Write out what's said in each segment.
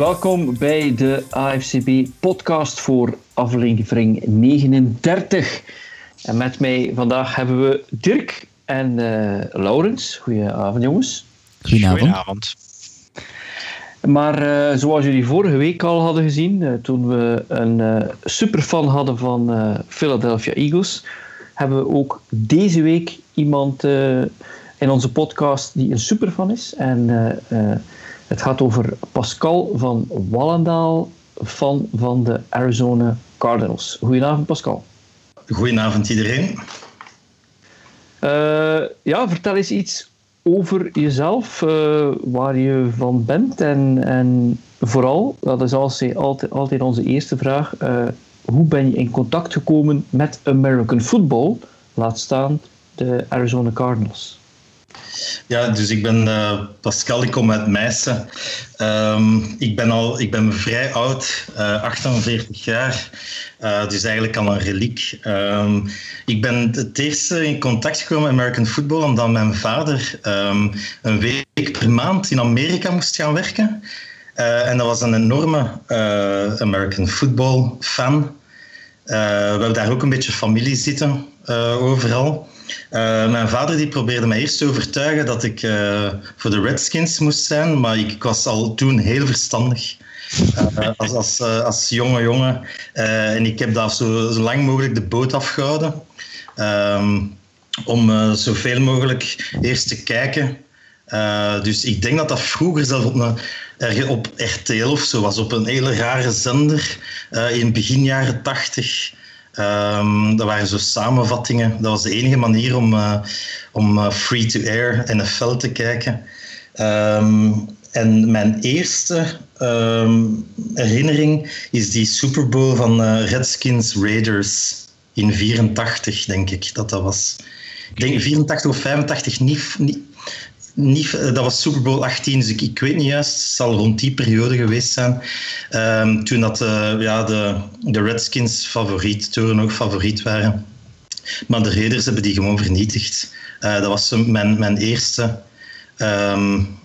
welkom bij de AFCB podcast voor aflevering 39. En met mij vandaag hebben we Dirk en uh, Laurens. Goedenavond jongens. Goedenavond. Goedenavond. Maar uh, zoals jullie vorige week al hadden gezien, uh, toen we een superfan hadden van Philadelphia Eagles, hebben we ook deze week iemand in onze podcast die een superfan is. En het gaat over Pascal van Wallendaal, fan van de Arizona Cardinals. Goedenavond, Pascal. Goedenavond, iedereen. Uh, ja, vertel eens iets over jezelf, uh, waar je van bent en, en vooral, dat is altijd, altijd onze eerste vraag, uh, hoe ben je in contact gekomen met American football, laat staan de Arizona Cardinals? Ja, dus ik ben uh, Pascal, ik kom uit Meissen. Um, ik, ben al, ik ben vrij oud, uh, 48 jaar, uh, dus eigenlijk al een reliek. Um, ik ben het eerste in contact gekomen met American football omdat mijn vader um, een week per maand in Amerika moest gaan werken. En dat was een enorme American football fan. we hebben daar ook een beetje familie zitten overal. Uh, mijn vader die probeerde mij eerst te overtuigen dat ik uh, voor de Redskins moest zijn, maar ik, was al toen heel verstandig. Uh, als, als, als jonge jongen. en ik heb daar zo, zo, lang mogelijk de boot afgehouden. Um, om zoveel mogelijk eerst te kijken. dus ik denk dat dat vroeger zelf op, een, op RTL of zo was, op een hele rare zender in begin jaren tachtig. Um, dat waren zo samenvattingen. Dat was de enige manier om, uh, om uh, free-to-air NFL te kijken. Um, en mijn eerste um, herinnering is die Super Bowl van uh, Redskins Raiders in 84, denk ik dat dat was. Ik denk 84 of 85, niet, niet, niet, dat was Super Bowl 18, dus ik, ik weet niet juist. Het zal rond die periode geweest zijn. Um, toen dat, uh, ja, de, de Redskins favoriet, toen ook favoriet waren. Maar de Raiders hebben die gewoon vernietigd. Uh, dat was mijn, mijn, eerste, um,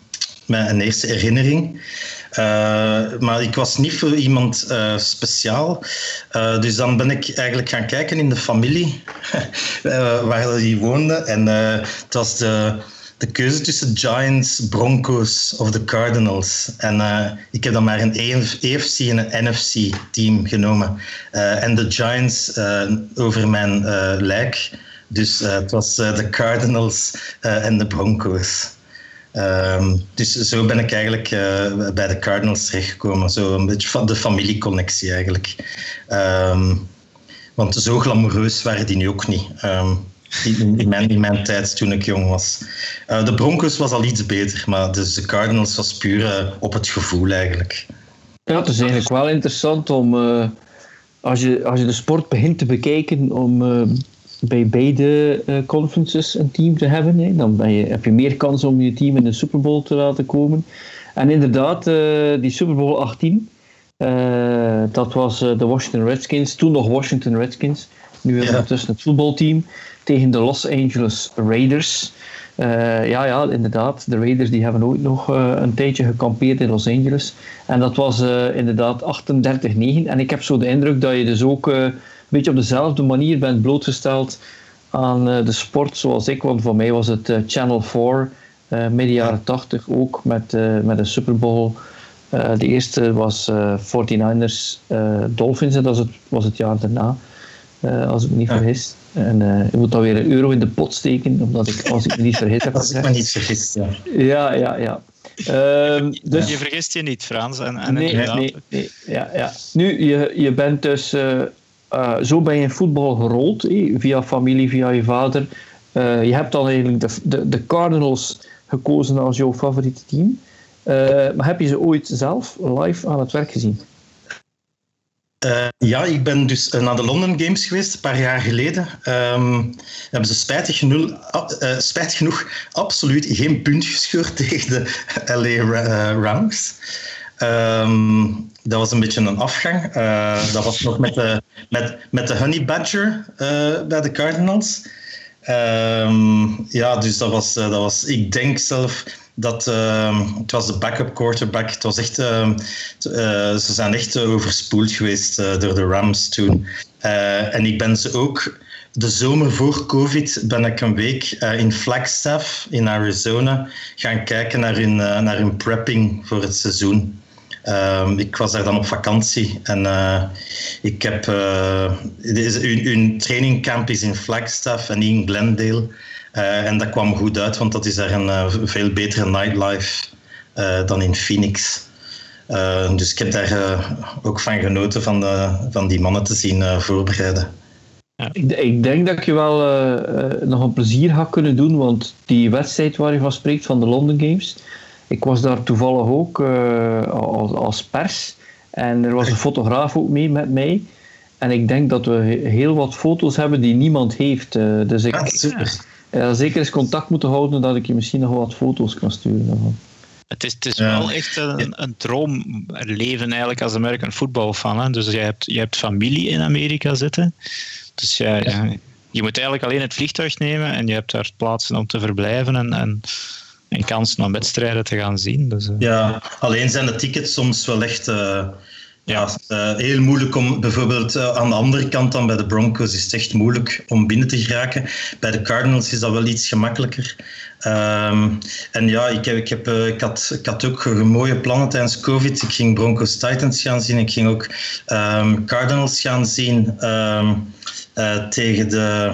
mijn eerste herinnering. Maar ik was niet voor iemand speciaal. Dus dan ben ik eigenlijk gaan kijken in de familie waar die woonde. En het was de de keuze tussen Giants, Broncos of de Cardinals. En uh, ik heb dan maar een EFC en een NFC team genomen. Uh, en de Giants uh, over mijn lijk. Dus het was de Cardinals en de Broncos. Um, dus zo ben ik eigenlijk bij de Cardinals terechtgekomen. Zo een beetje van de familieconnectie eigenlijk. Um, want zo glamoureus waren die nu ook niet. Um, in, mijn, tijd toen ik jong was. Uh, de Broncos was al iets beter, maar dus de Cardinals was puur uh, op het gevoel eigenlijk. Ja, het is eigenlijk wel interessant om, uh, als, je, als je de sport begint te bekijken, om bij beide conferences een team te hebben. Hè. Dan ben je, heb je meer kans om je team in de Super Bowl te laten komen. En inderdaad, die Super Bowl 18, dat was de Washington Redskins, toen nog Washington Redskins. Nu hebben we ja. tussen het voetbalteam tegen de Los Angeles Raiders. Uh, ja, ja, inderdaad. De Raiders die hebben ooit nog uh, een tijdje gekampeerd in Los Angeles. En dat was uh, inderdaad 38-9. En ik heb zo de indruk dat je dus ook een beetje op dezelfde manier bent blootgesteld aan de sport zoals ik. Want voor mij was het Channel 4, midden jaren 80 ook, met, met een Super Bowl. de eerste was 49ers Dolphins en dat was het, was het jaar daarna. Als ik me niet vergis. En uh, ik moet dan weer een euro in de pot steken, omdat ik, als ik me niet vergis heb. als ik me niet vergis, ja. Ja, ja, ja. Um, dus, je vergist je niet, Frans. En, en nee, nee, nee, ja, ja. Nu, je, je bent dus... Uh, uh, zo ben je in voetbal gerold, eh, via familie, via je vader. je hebt dan eigenlijk de, de, de Cardinals gekozen als jouw favoriete team. maar heb je ze ooit zelf live aan het werk gezien? Uh, ja, ik ben dus uh, naar de London Games geweest, een paar jaar geleden. Um, hebben ze spijtig genoeg, spijtig genoeg absoluut geen punt gescheurd tegen de LA Rams. Um, dat was een beetje een afgang. dat was nog met de, met, met de Honey Badger bij de Cardinals. Um, ja, dus dat was, dat was, ik denk zelf dat uh, het was de backup quarterback. Het was echt, uh, ze zijn echt overspoeld geweest door de Rams toen. en ik ben ze ook de zomer voor COVID ben ik een week in Flagstaff in Arizona gaan kijken naar hun, naar hun prepping voor het seizoen. Um, ik was daar dan op vakantie en ik heb. Uh, hun, hun trainingcamp is in Flagstaff en in Glendale. Uh, en dat kwam goed uit, want dat is daar een veel betere nightlife dan in Phoenix. dus ik heb daar ook van genoten van, de, van die mannen te zien voorbereiden. Ja. Ik, ik, denk dat je wel nog een plezier gaat kunnen doen, want die wedstrijd waar je van spreekt van de London Games ik was daar toevallig ook als, als, pers. En er was een fotograaf ook mee met mij. En ik denk dat we heel wat foto's hebben die niemand heeft. Dus ik ja, zeker eens contact moeten houden dat ik je misschien nog wat foto's kan sturen. Het is, het is wel echt een, een droomleven eigenlijk als American football fan. Dus je hebt, je hebt familie in Amerika zitten. Dus ja, ja, je moet eigenlijk alleen het vliegtuig nemen en je hebt daar plaatsen om te verblijven. En, en en kans om wedstrijden te gaan zien. Dus, uh. Ja, alleen zijn de tickets soms wel echt uh, ja. Uh, heel moeilijk om, bijvoorbeeld aan de andere kant dan bij de Broncos is het echt moeilijk om binnen te geraken. Bij de Cardinals is dat wel iets gemakkelijker. Um, en ja, ik, heb, ik, heb, ik, had, ik had ook mooie plannen tijdens COVID. Ik ging Broncos Titans gaan zien. Ik ging ook um, Cardinals gaan zien um, tegen de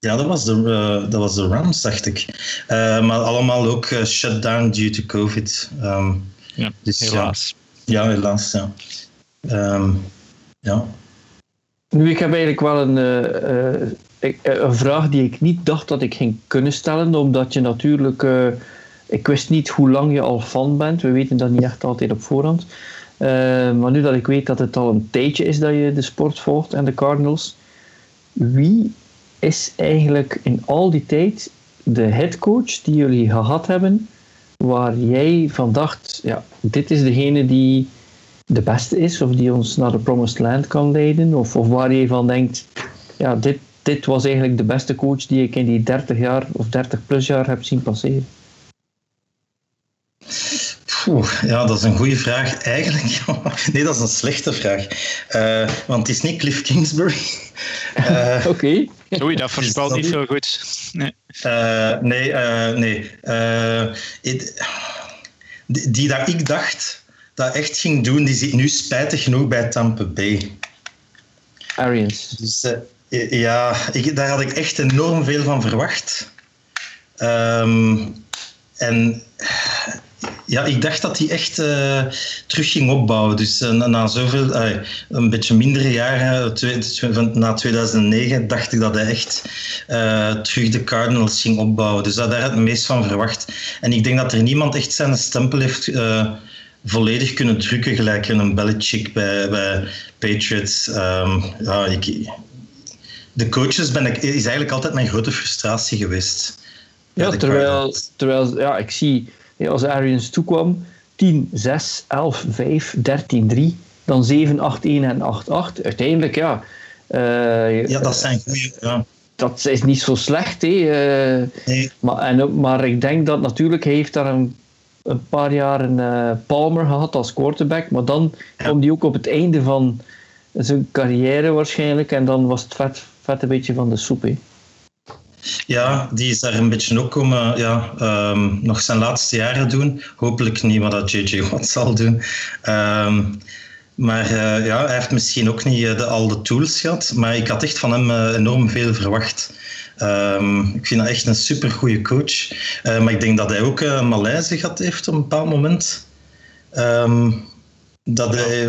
ja, dat was de, uh, dat was de Rams, dacht ik. Uh, maar allemaal ook uh, shut down due to COVID. Um, ja, dus, helaas. Ja, ja helaas, ja. Um, ja. Nu, ik heb eigenlijk wel een, een vraag die ik niet dacht dat ik ging kunnen stellen, omdat je natuurlijk... ik wist niet hoe lang je al fan bent. We weten dat niet echt altijd op voorhand. maar nu dat ik weet dat het al een tijdje is dat je de sport volgt en de Cardinals... Wie is eigenlijk in al die tijd de headcoach die jullie gehad hebben, waar jij van dacht, ja, dit is degene die de beste is, of die ons naar de promised land kan leiden, of, of waar je van denkt, ja, dit, dit was eigenlijk de beste coach die ik in die 30 jaar of 30 plus jaar heb zien passeren? ja, dat is een goede vraag. Eigenlijk, nee, dat is een slechte vraag. Uh, want het is niet Cliff Kingsbury. Uh, Oké. Okay. Oei, dat voorspelt niet veel goed. Nee, uh, nee. nee. die, die dat ik dacht dat echt ging doen, die zit nu spijtig genoeg bij Tampa Bay. Arians. Dus ja, ik, daar had ik echt enorm veel van verwacht. Um, en ja, ik dacht dat hij echt uh, terug ging opbouwen. Dus uh, na zoveel, een beetje mindere jaren, na 2009, dacht ik dat hij echt terug de Cardinals ging opbouwen. Dus daar had ik het meest van verwacht. En ik denk dat er niemand echt zijn stempel heeft volledig kunnen drukken, gelijk een Belichick bij, bij Patriots. Um, ja, ik, de coaches ben ik, is eigenlijk altijd mijn grote frustratie geweest. Ja, terwijl, terwijl ja, ik zie als Arians toekwam, 10, 6, 11, 5, 13, 3, dan 7, 8, 1 en 8, 8. Uiteindelijk, ja. Uh, ja, dat zijn goede. Ja. Dat is niet zo slecht, hè. Uh, nee. maar, en, maar ik denk dat natuurlijk, hij heeft daar een, een paar jaar een uh, Palmer gehad als quarterback, maar dan kwam hij ook op het einde van zijn carrière waarschijnlijk en dan was het vet, vet een beetje van de soep, hè. Ja, die is daar een beetje ook om ja, um, nog zijn laatste jaren doen. Hopelijk niet wat dat JJ Watt zal doen. Um, maar uh, ja, hij heeft misschien ook niet de, al de tools gehad. Maar ik had echt van hem enorm veel verwacht. Um, ik vind dat echt een super goede coach. maar ik denk dat hij ook een malaise gehad heeft op een bepaald moment. dat hij...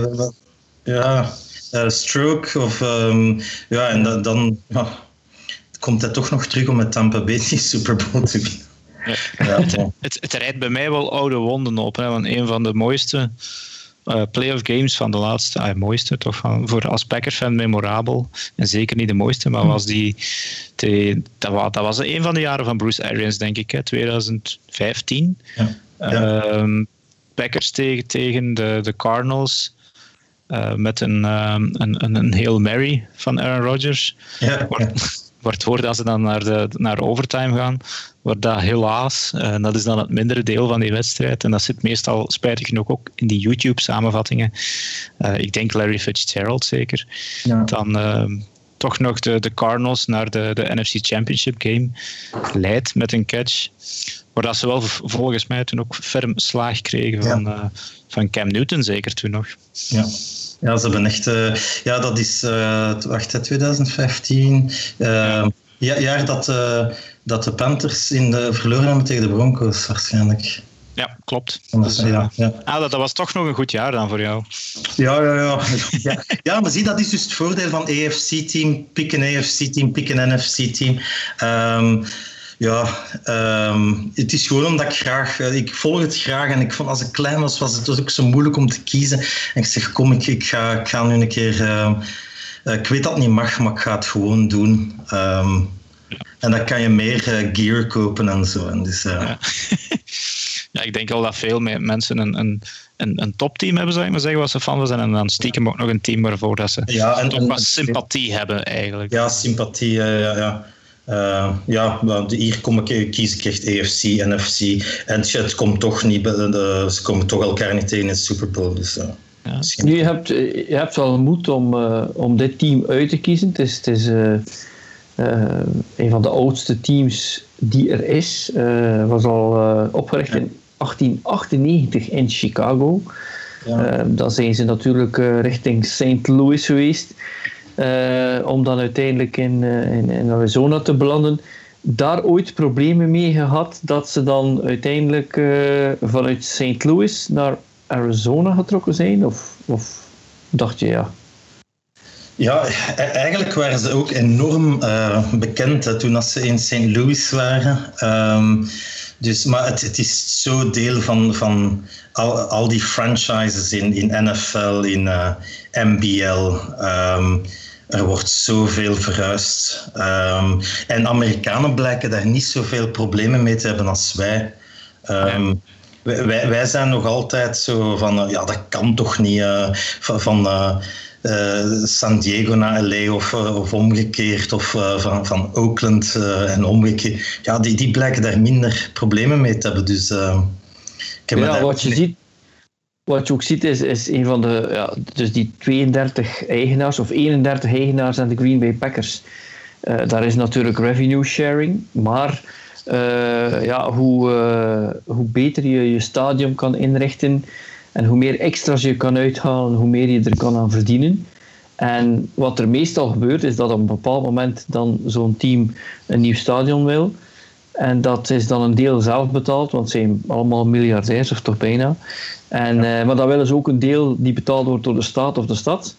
Ja, stroke of... ja, en dan komt hij toch nog terug om met Tampa Bay die Super Bowl te winnen. Ja. het, het, rijdt bij mij wel oude wonden op. Hè, want een van de mooiste uh, playoff games van de laatste, ah, mooiste toch, van, voor als Packers-fan memorabel. En zeker niet de mooiste, maar was die, die dat, was, dat was een van de jaren van Bruce Arians, denk ik, hè, 2015. Ja. Uh, Packers tegen, tegen de, de Cardinals. Uh, met een, um, een, een, een Hail Mary van Aaron Rodgers. Ja, wordt voor dat ze dan naar, de, naar overtime gaan, wordt dat helaas, en eh, dat is dan het mindere deel van die wedstrijd, en dat zit meestal spijtig genoeg ook in die YouTube-samenvattingen. Uh, ik denk Larry Fitzgerald zeker. Ja. Dan uh, toch nog de, de Cardinals naar de, de NFC Championship game leidt met een catch. Waar dat ze wel volgens mij toen ook ferm slaag kregen van, ja. van Cam Newton, zeker toen nog. Ja. Ja, ze hebben echt... Uh, ja, dat is... Uh, wacht, 2015. Uh, ja, jaar dat, dat de Panthers in de, verloren hebben tegen de Broncos, waarschijnlijk. Ja, klopt. Dus, ja, ja. Ah, dat, dat, was toch nog een goed jaar dan voor jou. Ja, ja, ja. ja, ja maar zie, dat is dus het voordeel van AFC-team. Pick een AFC-team, pick een NFC-team. Um, ja, um, het is gewoon omdat ik graag... Eh, ik volg het graag en ik vond als ik klein was, was het ook zo moeilijk om te kiezen. En ik zeg, kom, ik, ik, ga, ik ga nu een keer... Uh, ik weet dat het niet mag, maar ik ga het gewoon doen. Um, en dan kan je meer uh, gear kopen en zo. En dus, ja. ja. ik denk al dat veel mensen een, een, een, een topteam hebben, zou ik maar zeggen, wat ze van zijn. En dan stiekem ook nog een team waarvoor dat ze ja, en, toch wat sympathie hebben, eigenlijk. Ja, sympathie, ja, ja. Uh, ja, hier kom ik, kies ik echt EFC, NFC. En het komt toch niet, de, ze komen toch elkaar niet tegen in de Super Bowl. Dus, uh, ja. Nu, je, hebt, je hebt wel moed om, uh, om dit team uit te kiezen. Het is, het is een van de oudste teams die er is. was al opgericht in 1898 in Chicago. Ja. dan zijn ze natuurlijk richting St. Louis geweest. Om dan uiteindelijk in, in, in, Arizona te belanden. Daar ooit problemen mee gehad dat ze dan uiteindelijk uh, vanuit St. Louis naar Arizona getrokken zijn? Of, of dacht je ja? Ja, e-, eigenlijk waren ze ook enorm bekend hè, toen ze in St. Louis waren. Um, dus, maar het, het, is zo deel van, van al, al die franchises in, in NFL, in MBL. Um, er wordt zoveel verhuisd. Um, en Amerikanen blijken daar niet zoveel problemen mee te hebben als wij. Um, wij, wij, zijn nog altijd zo van, uh, ja, dat kan toch niet uh, van, van uh, San Diego naar LA of, of omgekeerd, of van, van Oakland en omgekeerd. Ja, die, die blijken daar minder problemen mee te hebben. Dus, ik heb ja, wat je ziet, wat je ook ziet is, is een van de, ja, dus die 32 eigenaars of 31 eigenaars aan de Green Bay Packers. Uh, daar is natuurlijk revenue sharing, maar uh, ja, hoe, uh, hoe beter je je stadion kan inrichten en hoe meer extra's je kan uithalen, hoe meer je er kan aan verdienen. En wat er meestal gebeurt, is dat op een bepaald moment dan zo'n team een nieuw stadion wil. En dat is dan een deel zelf betaald, want ze zijn allemaal miljardairs, of toch bijna. En, ja. uh, maar dan willen ze ook een deel die betaald wordt door de staat of de stad.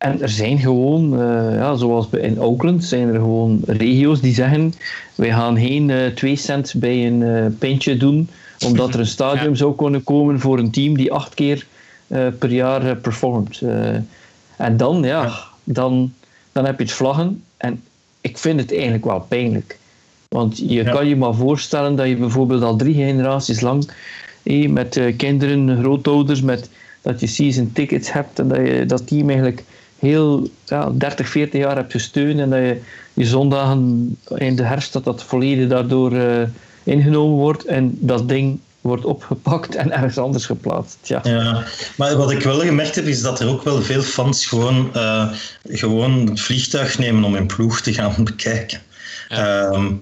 En er zijn gewoon, uh, ja, zoals in Oakland, zijn er gewoon regio's die zeggen: wij gaan geen uh, twee cent bij een pintje doen, omdat er een stadium zou kunnen komen voor een team die acht keer per jaar performt. en dan, ja, ja, Dan, dan heb je het vlaggen. En ik vind het eigenlijk wel pijnlijk. Want je kan je maar voorstellen dat je bijvoorbeeld al drie generaties lang met uh, kinderen, grootouders, met, dat je season tickets hebt en dat je dat team eigenlijk heel ja, 30, 40 jaar hebt gesteund en dat je je zondagen in de herfst dat dat volledig daardoor uh, ingenomen wordt en dat ding wordt opgepakt en ergens anders geplaatst. Ja. ja, maar wat ik wel gemerkt heb, is dat er ook wel veel fans gewoon, uh, gewoon het vliegtuig nemen om hun ploeg te gaan bekijken. Ja. Um,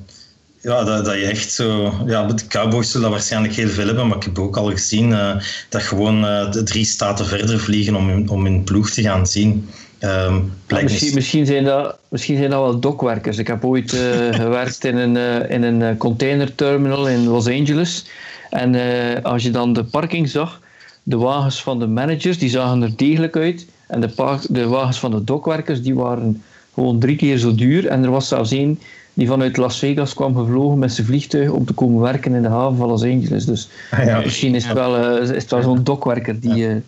ja, dat, dat je echt zo... Ja, de Cowboys zullen dat waarschijnlijk heel veel hebben, maar ik heb ook al gezien uh, dat gewoon uh, de drie staten verder vliegen om hun, om hun ploeg te gaan zien. Um, ja, misschien, misschien, zijn dat, misschien zijn dat wel dokwerkers. Ik heb ooit uh, gewerkt in een, in een containerterminal in Los Angeles. En als je dan de parking zag, de wagens van de managers, die zagen er degelijk uit. En de, de wagens van de dokwerkers, die waren gewoon drie keer zo duur. En er was zelfs één die vanuit Las Vegas kwam gevlogen met zijn vliegtuig om te komen werken in de haven van Los Angeles. Dus ah, misschien is het wel, is het wel zo'n dokwerker die.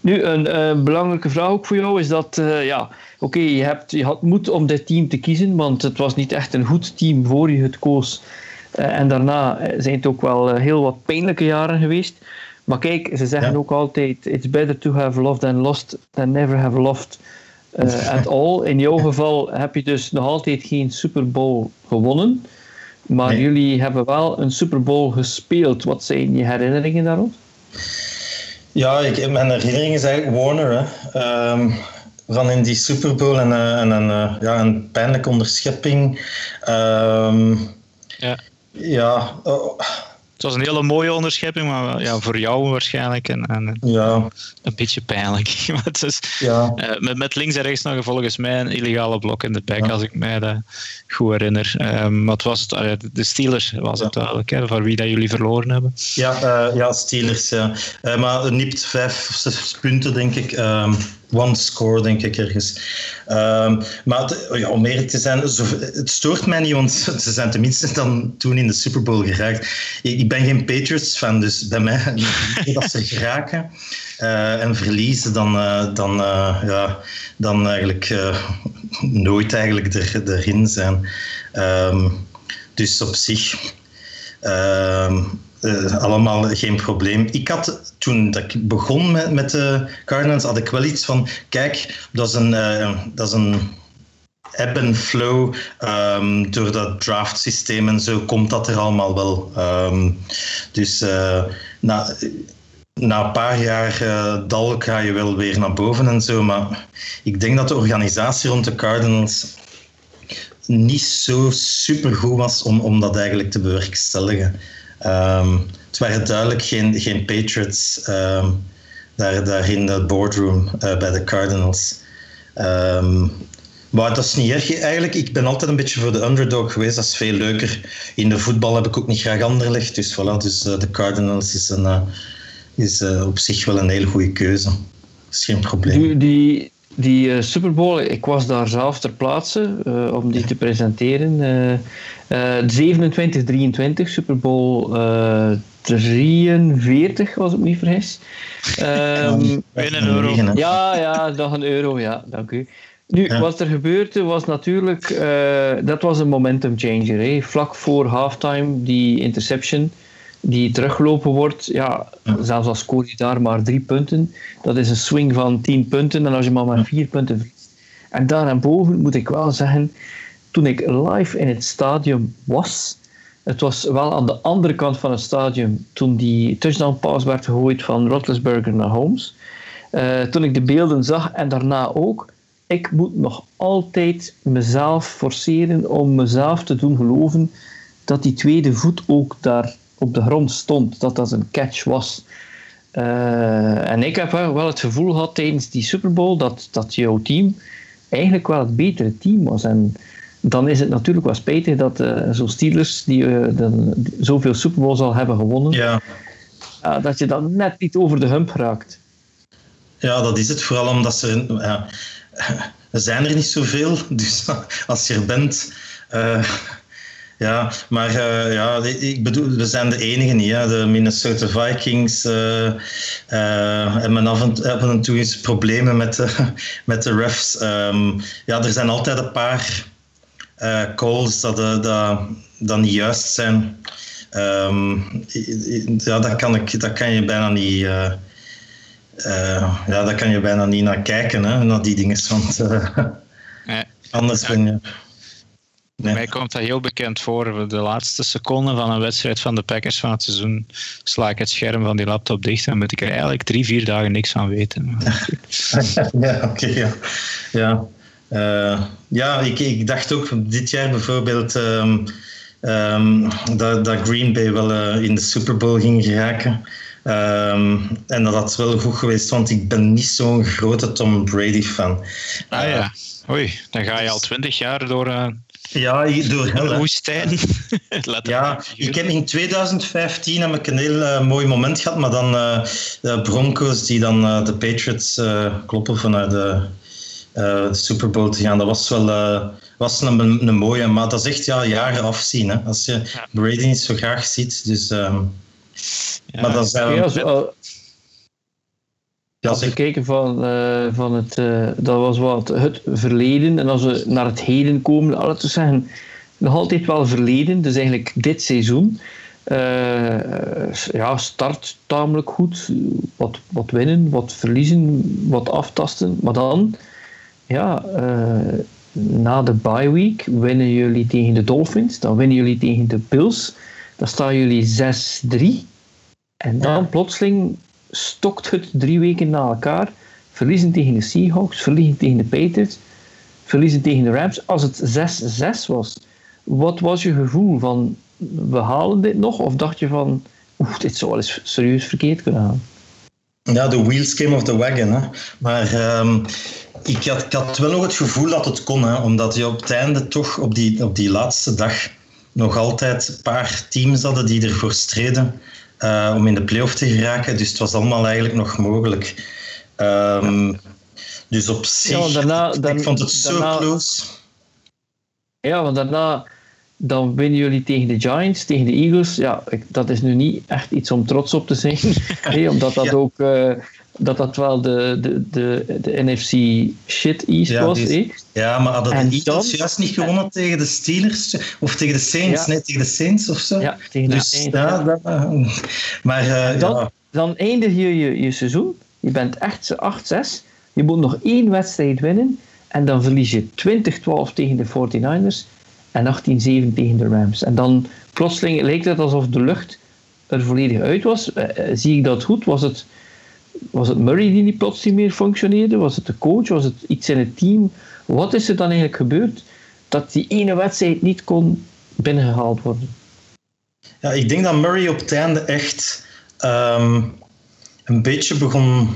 Nu, een belangrijke vraag ook voor jou is dat, uh, ja, oké, je je, je had moed om dit team te kiezen, want het was niet echt een goed team voor je het koos. en daarna zijn het ook wel heel wat pijnlijke jaren geweest. Maar kijk, ze zeggen ook altijd: It's better to have loved and lost than never have loved. at all. In jouw geval heb je dus nog altijd geen Super Bowl gewonnen. Maar jullie hebben wel een Super Bowl gespeeld. Wat zijn je herinneringen daarop? Ja, ik, mijn herinnering is eigenlijk Warner. Hè. Um, van in die Super Bowl en, uh, en een, uh, ja, een pijnlijke onderschepping. Um, ja. Ja. Oh. Het was een hele mooie onderschepping, maar ja, voor jou waarschijnlijk en, en ja. een beetje pijnlijk. het is, ja. uh, met, met links en rechts nog volgens mij een illegale blok in de back, ja. als ik mij dat goed herinner. Um, maar het was het, uh, de Steelers was het duidelijk, hè, voor wie dat jullie verloren hebben. Ja, uh, ja Steelers. Ja. maar nipt vijf of zes punten, denk ik. One score, denk ik ergens. Um, maar ja, om eerlijk te zijn, het stoort mij niet, want ze zijn tenminste dan toen in de Super Bowl geraakt. Ik, ik ben geen Patriots-fan, dus bij mij, als ze geraken uh, en verliezen, dan, uh, dan, uh, ja, dan eigenlijk nooit eigenlijk er, erin zijn. Um, dus op zich... Um, uh, allemaal geen probleem. Ik had toen dat ik begon met, met de Cardinals, had ik wel iets van: kijk, dat is een, uh, dat is een ebb en flow. Um, door dat draft systeem en zo komt dat er allemaal wel. Um, dus na, na een paar jaar dal ga je wel weer naar boven en zo. Maar ik denk dat de organisatie rond de Cardinals niet zo super goed was om, om dat eigenlijk te bewerkstelligen. Um, het waren duidelijk geen, geen Patriots um, daar, daar in de boardroom uh, bij de Cardinals. Um, maar dat is niet erg eigenlijk. Ik ben altijd een beetje voor de underdog geweest. Dat is veel leuker. In de voetbal heb ik ook niet graag Anderlecht. Dus voilà, dus uh, de Cardinals is, een, uh, is op zich wel een hele goede keuze. Dat is geen probleem. Die, die, die Super Bowl, ik was daar zelf ter plaatse om die te presenteren. Uh, 27-23, Super Bowl 43, als ik me niet vergis. Um, een euro. Ja, ja, nog een euro, ja, dank u. Nu, ja. wat er gebeurde was natuurlijk, dat was een momentum changer. Hè. Vlak voor halftime, die interception die teruggelopen wordt, ja, zelfs als scoor je daar maar drie punten, dat is een swing van tien punten. En als je maar maar vier punten verliest. En daarboven moet ik wel zeggen, toen ik live in het stadion was, het was wel aan de andere kant van het stadion toen die touchdown pass werd gegooid van Roethlisberger naar Holmes. Uh, toen ik de beelden zag en daarna ook, ik moet nog altijd mezelf forceren om mezelf te doen geloven dat die tweede voet ook daar op de grond stond, dat dat een catch was. Uh, en ik heb wel het gevoel gehad tijdens die Super Bowl dat, dat jouw team eigenlijk wel het betere team was. En dan is het natuurlijk wel spijtig dat uh, zo'n Steelers, die uh, dan zoveel Super Bowls al hebben gewonnen, ja. dat je dan net niet over de hump raakt. Ja, dat is het. Vooral omdat ze, ja, er zijn er niet zoveel. Dus als je er bent, ja, maar ja, ik bedoel, we zijn de enige niet. Hè. De Minnesota Vikings hebben af en, af en toe eens problemen met de, met de refs. Um, ja, er zijn altijd een paar calls dat, dat, dat niet juist zijn. Um, ja, dat kan, ik, dat kan je bijna niet... ja, daar kan je bijna niet naar kijken, hè, naar die dingen. Want nee. anders ben je... Nee. Mij komt dat heel bekend voor. De laatste seconden van een wedstrijd van de Packers van het seizoen sla ik het scherm van die laptop dicht en moet ik er eigenlijk drie, vier dagen niks van weten. ja, oké. Okay, ja. Ja, uh, ja ik, ik dacht ook dit jaar bijvoorbeeld um, um, dat, dat Green Bay wel uh, in de Super Bowl ging geraken. Um, en dat had wel goed geweest, want ik ben niet zo'n grote Tom Brady fan. Ah ja, oei, dan ga je al twintig jaar door... Ja, door woestijn. ja, ik heb in 2015 heb ik een heel mooi moment gehad, maar dan de Broncos die dan de Patriots kloppen vanuit de, de, Super Bowl te gaan. Dat was wel was een, een, mooie, maar dat is echt ja, jaren afzien. Hè, als je ja. Brady niet zo graag ziet. Dus, um, ja, maar dat zijn we... Als we kijken van, uh, van het, uh, dat was wat het verleden. En als we naar het heden komen, laten we zeggen, nog altijd wel verleden. Dus eigenlijk dit seizoen. Uh, ja, start tamelijk goed. Wat, wat winnen, wat verliezen, wat aftasten. Maar dan ja, uh, na de bye week winnen jullie tegen de Dolphins, dan winnen jullie tegen de Bills, dan staan jullie 6-3. En dan plotseling stokt het drie weken na elkaar. Verliezen tegen de Seahawks, verliezen tegen de Patriots, verliezen tegen de Rams. Als het 6-6 was, wat was je gevoel van we halen dit nog? Of dacht je van oeh, dit zou wel eens serieus verkeerd kunnen gaan? Ja, de wheels came off the wagon. Hè. Maar um, ik, had, ik had wel nog het gevoel dat het kon, hè, omdat je op het einde toch op die, op die laatste dag nog altijd een paar teams hadden die ervoor streden uh, om in de playoff te geraken. Dus het was allemaal eigenlijk nog mogelijk. Um, dus op zich, ja, daarna, dan, ik vond het daarna, zo close. Ja, want daarna dan winnen jullie tegen de Giants, tegen de Eagles. Ja, dat is nu niet echt iets om trots op te zijn. omdat dat ook uh, dat dat wel de, de, de, de NFC shit East ja, was. Die, ja, maar hadden de Eagles juist niet gewonnen tegen de Steelers? Of tegen de Saints? Ja. Nee, tegen de Saints of zo? Ja, tegen dus, de Saints. Ja, dat, maar uh, dan, dan eindig je, je je seizoen. Je bent echt 8-6. Je moet nog één wedstrijd winnen. En dan verlies je 20-12 tegen de 49ers en 18-7 tegen de Rams. En dan plotseling lijkt het alsof de lucht er volledig uit was. Uh, zie ik dat goed? Was het, was het Murray die niet plots niet meer functioneerde? Was het de coach? Was het iets in het team? Wat is er dan eigenlijk gebeurd dat die ene wedstrijd niet kon binnengehaald worden? Ja, ik denk dat Murray op het einde echt um, een beetje begon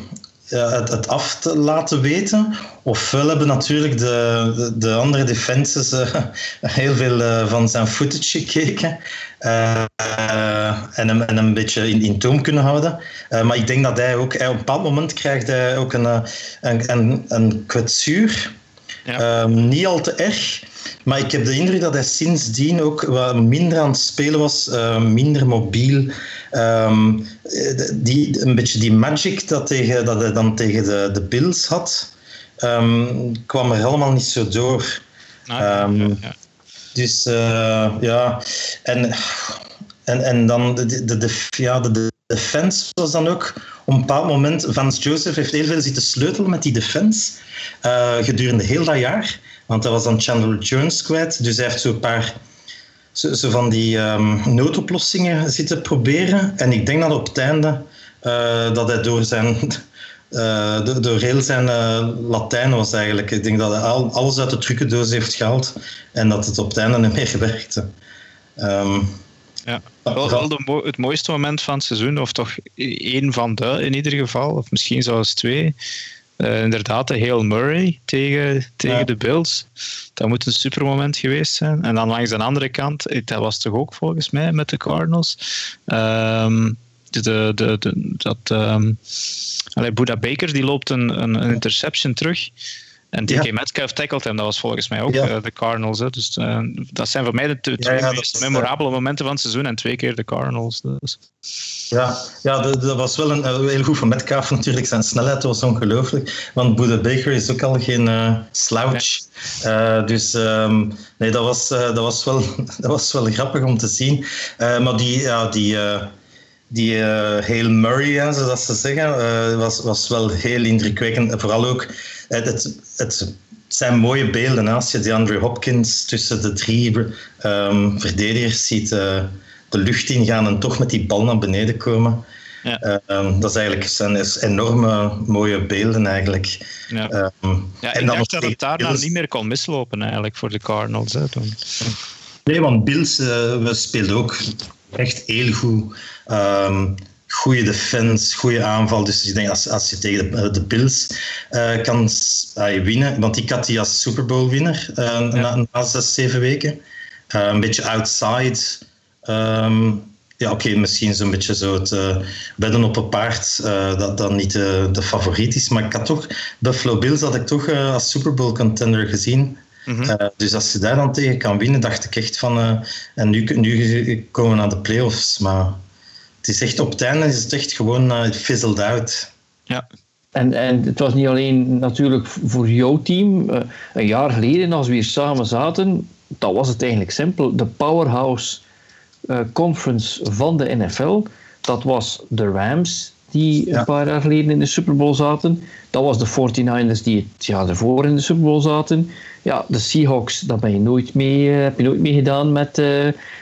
het, het, af te laten weten. Ofwel hebben natuurlijk de, de, de andere defenses uh, heel veel uh, van zijn footage gekeken uh, en, hem, en hem een beetje in, in toom kunnen houden. maar ik denk dat hij ook, hij op een bepaald moment krijgt hij ook een, een, een, een kwetsuur. Ja. Um, niet al te erg. Maar ik heb de indruk dat hij sindsdien ook wat minder aan het spelen was, uh, minder mobiel. Um, die, een beetje die magic dat, tegen, dat hij dan tegen de, de Bills had, um, kwam er helemaal niet zo door. Ah, ja, Dus uh, ja, en, en, en dan de, de, de, ja, de, de defense was dan ook op een bepaald moment. Vance Joseph heeft heel veel zitten sleutelen met die defense uh, gedurende heel dat jaar. Want dat was dan Chandler Jones kwijt. Dus hij heeft zo'n paar zo, van die um, noodoplossingen zitten proberen. En ik denk dat op het einde uh, dat hij door zijn. Uh, door, door heel zijn uh, Latijn was eigenlijk. Ik denk dat hij al, alles uit de trucendoos heeft gehaald en dat het op het einde niet meer werkte. Um, ja, wel, wel de, het mooiste moment van het seizoen, of toch één van de in ieder geval, of misschien zelfs twee, uh, inderdaad, de Hail Murray tegen, tegen de Bills. Dat moet een supermoment geweest zijn. En dan langs de andere kant, eh, dat was toch ook volgens mij met de Cardinals. Um, de, de, de, dat, um, Buda Baker die loopt een, een, een interception terug. En DK ja. Metcalf tackelt hem, dat was volgens mij ook ja. uh, de Cardinals. Hè. Dus uh, dat zijn voor mij de twee ja, ja, meest memorabele momenten van het seizoen en twee keer de Cardinals. Dus. Ja, ja dat, dat, was wel een, uh, heel goed van Metcalf natuurlijk. Zijn snelheid was ongelooflijk. Want Buda Baker is ook al geen slouch. dus um, nee, dat was, dat, was wel, dat was wel grappig om te zien. maar die, ja, die die uh, Hail Murray, zoals ze zeggen, uh, was, was wel heel indrukwekkend. Vooral ook, het, het, het zijn mooie beelden. Als je die Andrew Hopkins tussen de drie um, verdedigers ziet uh, de lucht ingaan en toch met die bal naar beneden komen. Ja. Um, dat is eigenlijk, zijn is enorme mooie beelden eigenlijk. Ja, um, ja en dan dacht dat het daarna niet meer kon mislopen eigenlijk voor de Cardinals. Hè, toen. Nee, want Bills we speelden ook echt heel goed. Um, goede defense, goede aanval. Dus ik denk als, als je tegen de, de Bills uh, kan uh, winnen, want ik had die als Super Bowl winnaar uh, ja. na, na zes, zeven weken. een beetje outside. Um, ja, oké, okay, misschien zo'n beetje zo het wedden op een paard dat dan niet de, de favoriet is. Maar ik had toch, Buffalo Bills had ik toch als Super Bowl contender gezien. Mm -hmm. dus als je daar dan tegen kan winnen, dacht ik echt van. en nu, nu komen we naar de playoffs. Maar het is echt op het einde is het echt gewoon uh, fizzled out. Ja. En, en het was niet alleen natuurlijk voor jouw team. Uh, een jaar geleden, als we hier samen zaten, dan was het eigenlijk simpel. De powerhouse uh, conference van de NFL, dat was de Rams die een paar jaar geleden in de Super Bowl zaten. Dat was de 49ers die het jaar ervoor in de Super Bowl zaten. Ja, de Seahawks, daar ben je nooit mee, heb je nooit mee gedaan met,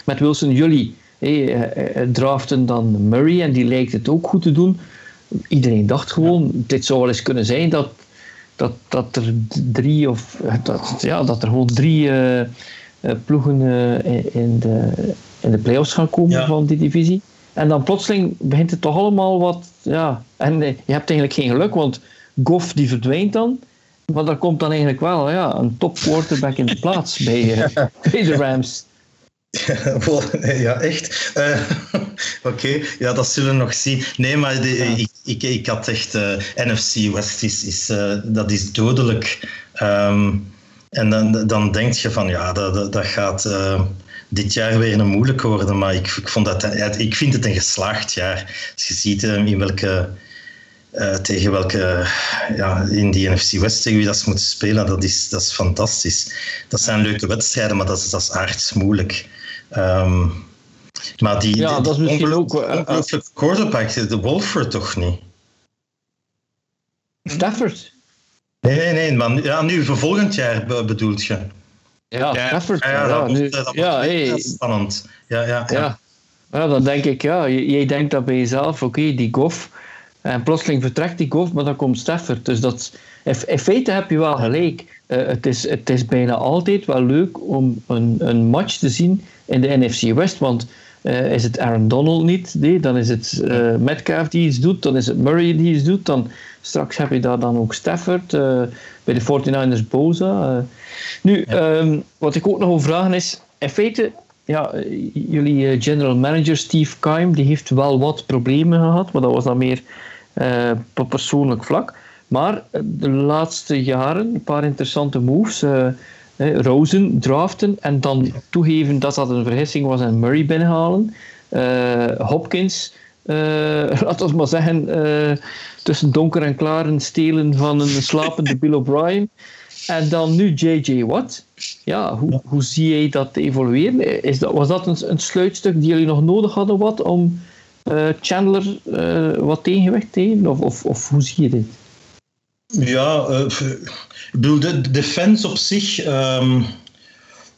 met Wilson. Jullie hey, draften dan Murray en die lijkt het ook goed te doen. Iedereen dacht gewoon, dit zou wel eens kunnen zijn dat, dat, dat er drie of dat, ja, dat er gewoon drie ploegen in, de, in de playoffs gaan komen van die divisie. En dan plotseling begint het toch allemaal wat. Ja, en je hebt eigenlijk geen geluk, want Goff die verdwijnt dan. Maar daar komt dan eigenlijk wel ja, een top quarterback in de plaats bij, bij de Rams. Ja, echt. Uh, Oké, ja, dat zullen we nog zien. Nee, maar de, ik, ik, ik, had echt. Uh, NFC West is, is, dat is dodelijk. Um, en dan, dan denk je van ja, dat, dat, dat gaat dit jaar weer een moeilijk worden. Maar ik, ik, vond dat, ik vind het een geslaagd jaar. Als je ziet eh, in welke, uh, tegen welke, ja, in die NFC West tegen wie dat ze moeten spelen, dat is, dat is fantastisch. Dat zijn leuke wedstrijden, maar dat is, dat is aardig moeilijk. Um, maar die, ja, dat is misschien ook... Uh, quarterback, de Wolford toch niet? Stafford? Nee, nee, nee. Maar ja, nu voor volgend jaar bedoelt je? Ja, ja, Stafford. Ja, ja, dat, nu, dat ja, hey, spannend. Ja, ja, ja. ja. dan denk ik, ja, jij denkt dat bij jezelf, oké, die Goff. En plotseling vertrekt die Goff, maar dan komt Stafford. Dus dat, in feite heb je wel gelijk. Uh, het, is, het is bijna altijd wel leuk om een, een match te zien in de NFC West. Want uh, is het Aaron Donald niet, nee, dan is het uh, Metcalf die iets doet, dan is het Murray die iets doet, dan straks heb je daar dan ook Stafford, uh, bij de 49ers Boza. Nu, ehm, wat ik ook nog wil vragen is, in feite, ja, jullie general manager Steve Keim, die heeft wel wat problemen gehad, maar dat was dan meer op persoonlijk vlak. Maar de laatste jaren, een paar interessante moves. Rosen draften en dan toegeven dat dat een vergissing was en Murray binnenhalen. Uh, Hopkins, uh, laten we maar zeggen, uh, tussen donker en klaren stelen van een slapende Bill O'Brien. En dan nu J.J. Watt. Ja, hoe, hoe zie jij dat evolueren? Is dat, was dat een, een sluitstuk die jullie nog nodig hadden wat, om Chandler wat tegenwicht te geven? Of, of, of hoe zie je dit? Ja, ik bedoel, de, defense op zich. Um,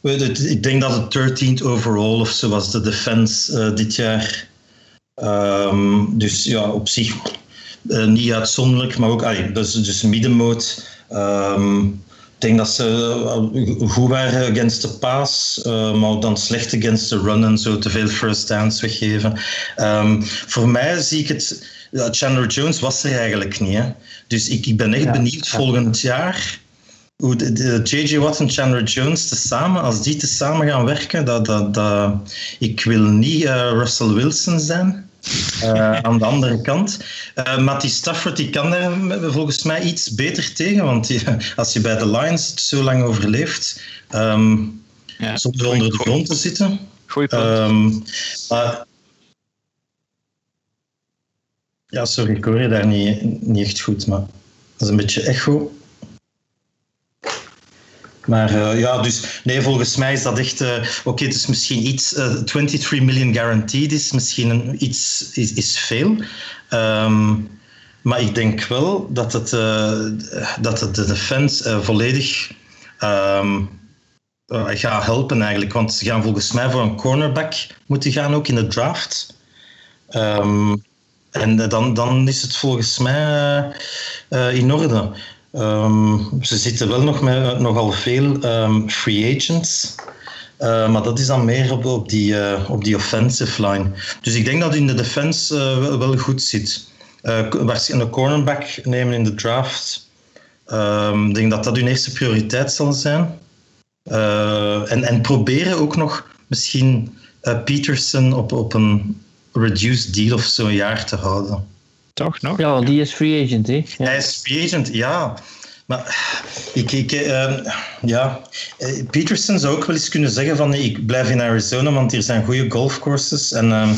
ik denk dat het 13th overall of zo was, de defense uh, dit jaar. Um, dus ja, op zich uh, niet uitzonderlijk, maar ook allee, dus, dus middenmoot. Um, ik denk dat ze uh, goed waren against de pass, maar dan slecht against de run en zo te veel first downs weggeven. Voor mij zie ik het. Chandler Jones was er eigenlijk niet. Hè? Dus ik, ik ben echt ja, benieuwd volgend jaar hoe de, J.J. Watt en Chandler Jones tezamen, als die tezamen gaan werken, dat, dat, dat, ik wil niet uh, Russell Wilson zijn. Uh, aan de andere kant. Uh, Matty Stafford die kan daar volgens mij iets beter tegen, want die, als je bij de Lions het zo lang overleeft, um, ja, zonder onder de grond te zitten. Goeie punt. Um, maar, ja, sorry, ik hoor je daar niet, niet echt goed, maar dat is een beetje echo. Maar uh, ja, dus nee, volgens mij is dat echt. Uh, Oké, is misschien iets. Uh, eh, 23 million guaranteed is misschien een, iets is, is veel. Um, maar ik denk wel dat het, dat het de defense volledig um, helpen eigenlijk. Want ze gaan volgens mij voor een cornerback moeten gaan ook in de draft. Um, en dan, dan is het volgens mij in orde. Um, ze zitten wel nog met nogal veel um, free agents. Maar dat is dan meer op, die, op die offensive line. Dus ik denk dat in de defense wel, goed zit. waarschijnlijk een cornerback nemen in de draft. Um, ik denk dat dat hun eerste prioriteit zal zijn. en, en proberen ook nog misschien Peterson op, op een reduced deal of zo'n jaar te houden. Toch nog? Ja, want die is free agent, hè? Ja. Hij is free agent, ja. Maar ik, ik uh, ja, eh, Peterson zou ook wel eens kunnen zeggen van ik blijf in Arizona, want hier zijn goede golfcourses. En, uh,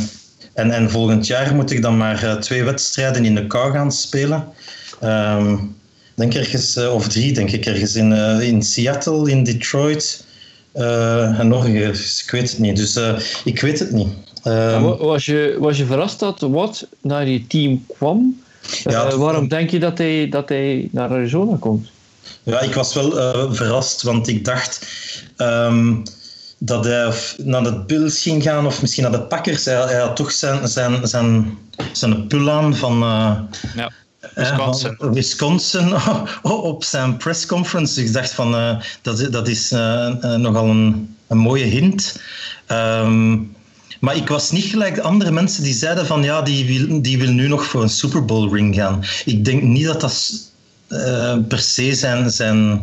en, en volgend jaar moet ik dan maar uh, twee wedstrijden in de kou gaan spelen. Um, denk ergens, of drie, denk ik, ergens in, in Seattle, in Detroit en nog ergens. Ik weet het niet. Dus ik weet het niet. Um, was, je, was je verrast dat Watt naar je team kwam? Ja, uh, waarom denk je dat hij, dat hij naar Arizona komt? Ja, ik was wel uh, verrast, want ik dacht um, dat hij naar de Bills ging gaan of misschien naar de Packers. Hij, hij had toch zijn, zijn, zijn, zijn pull aan van... Uh, ja. Wisconsin. Wisconsin op zijn pressconference. Ik dacht van, uh, dat, dat is uh, nogal een, een mooie hint. Um, maar ik was niet gelijk de andere mensen die zeiden van ja, die wil, die wil nu nog voor een Super Bowl ring gaan. Ik denk niet dat dat per se zijn, zijn,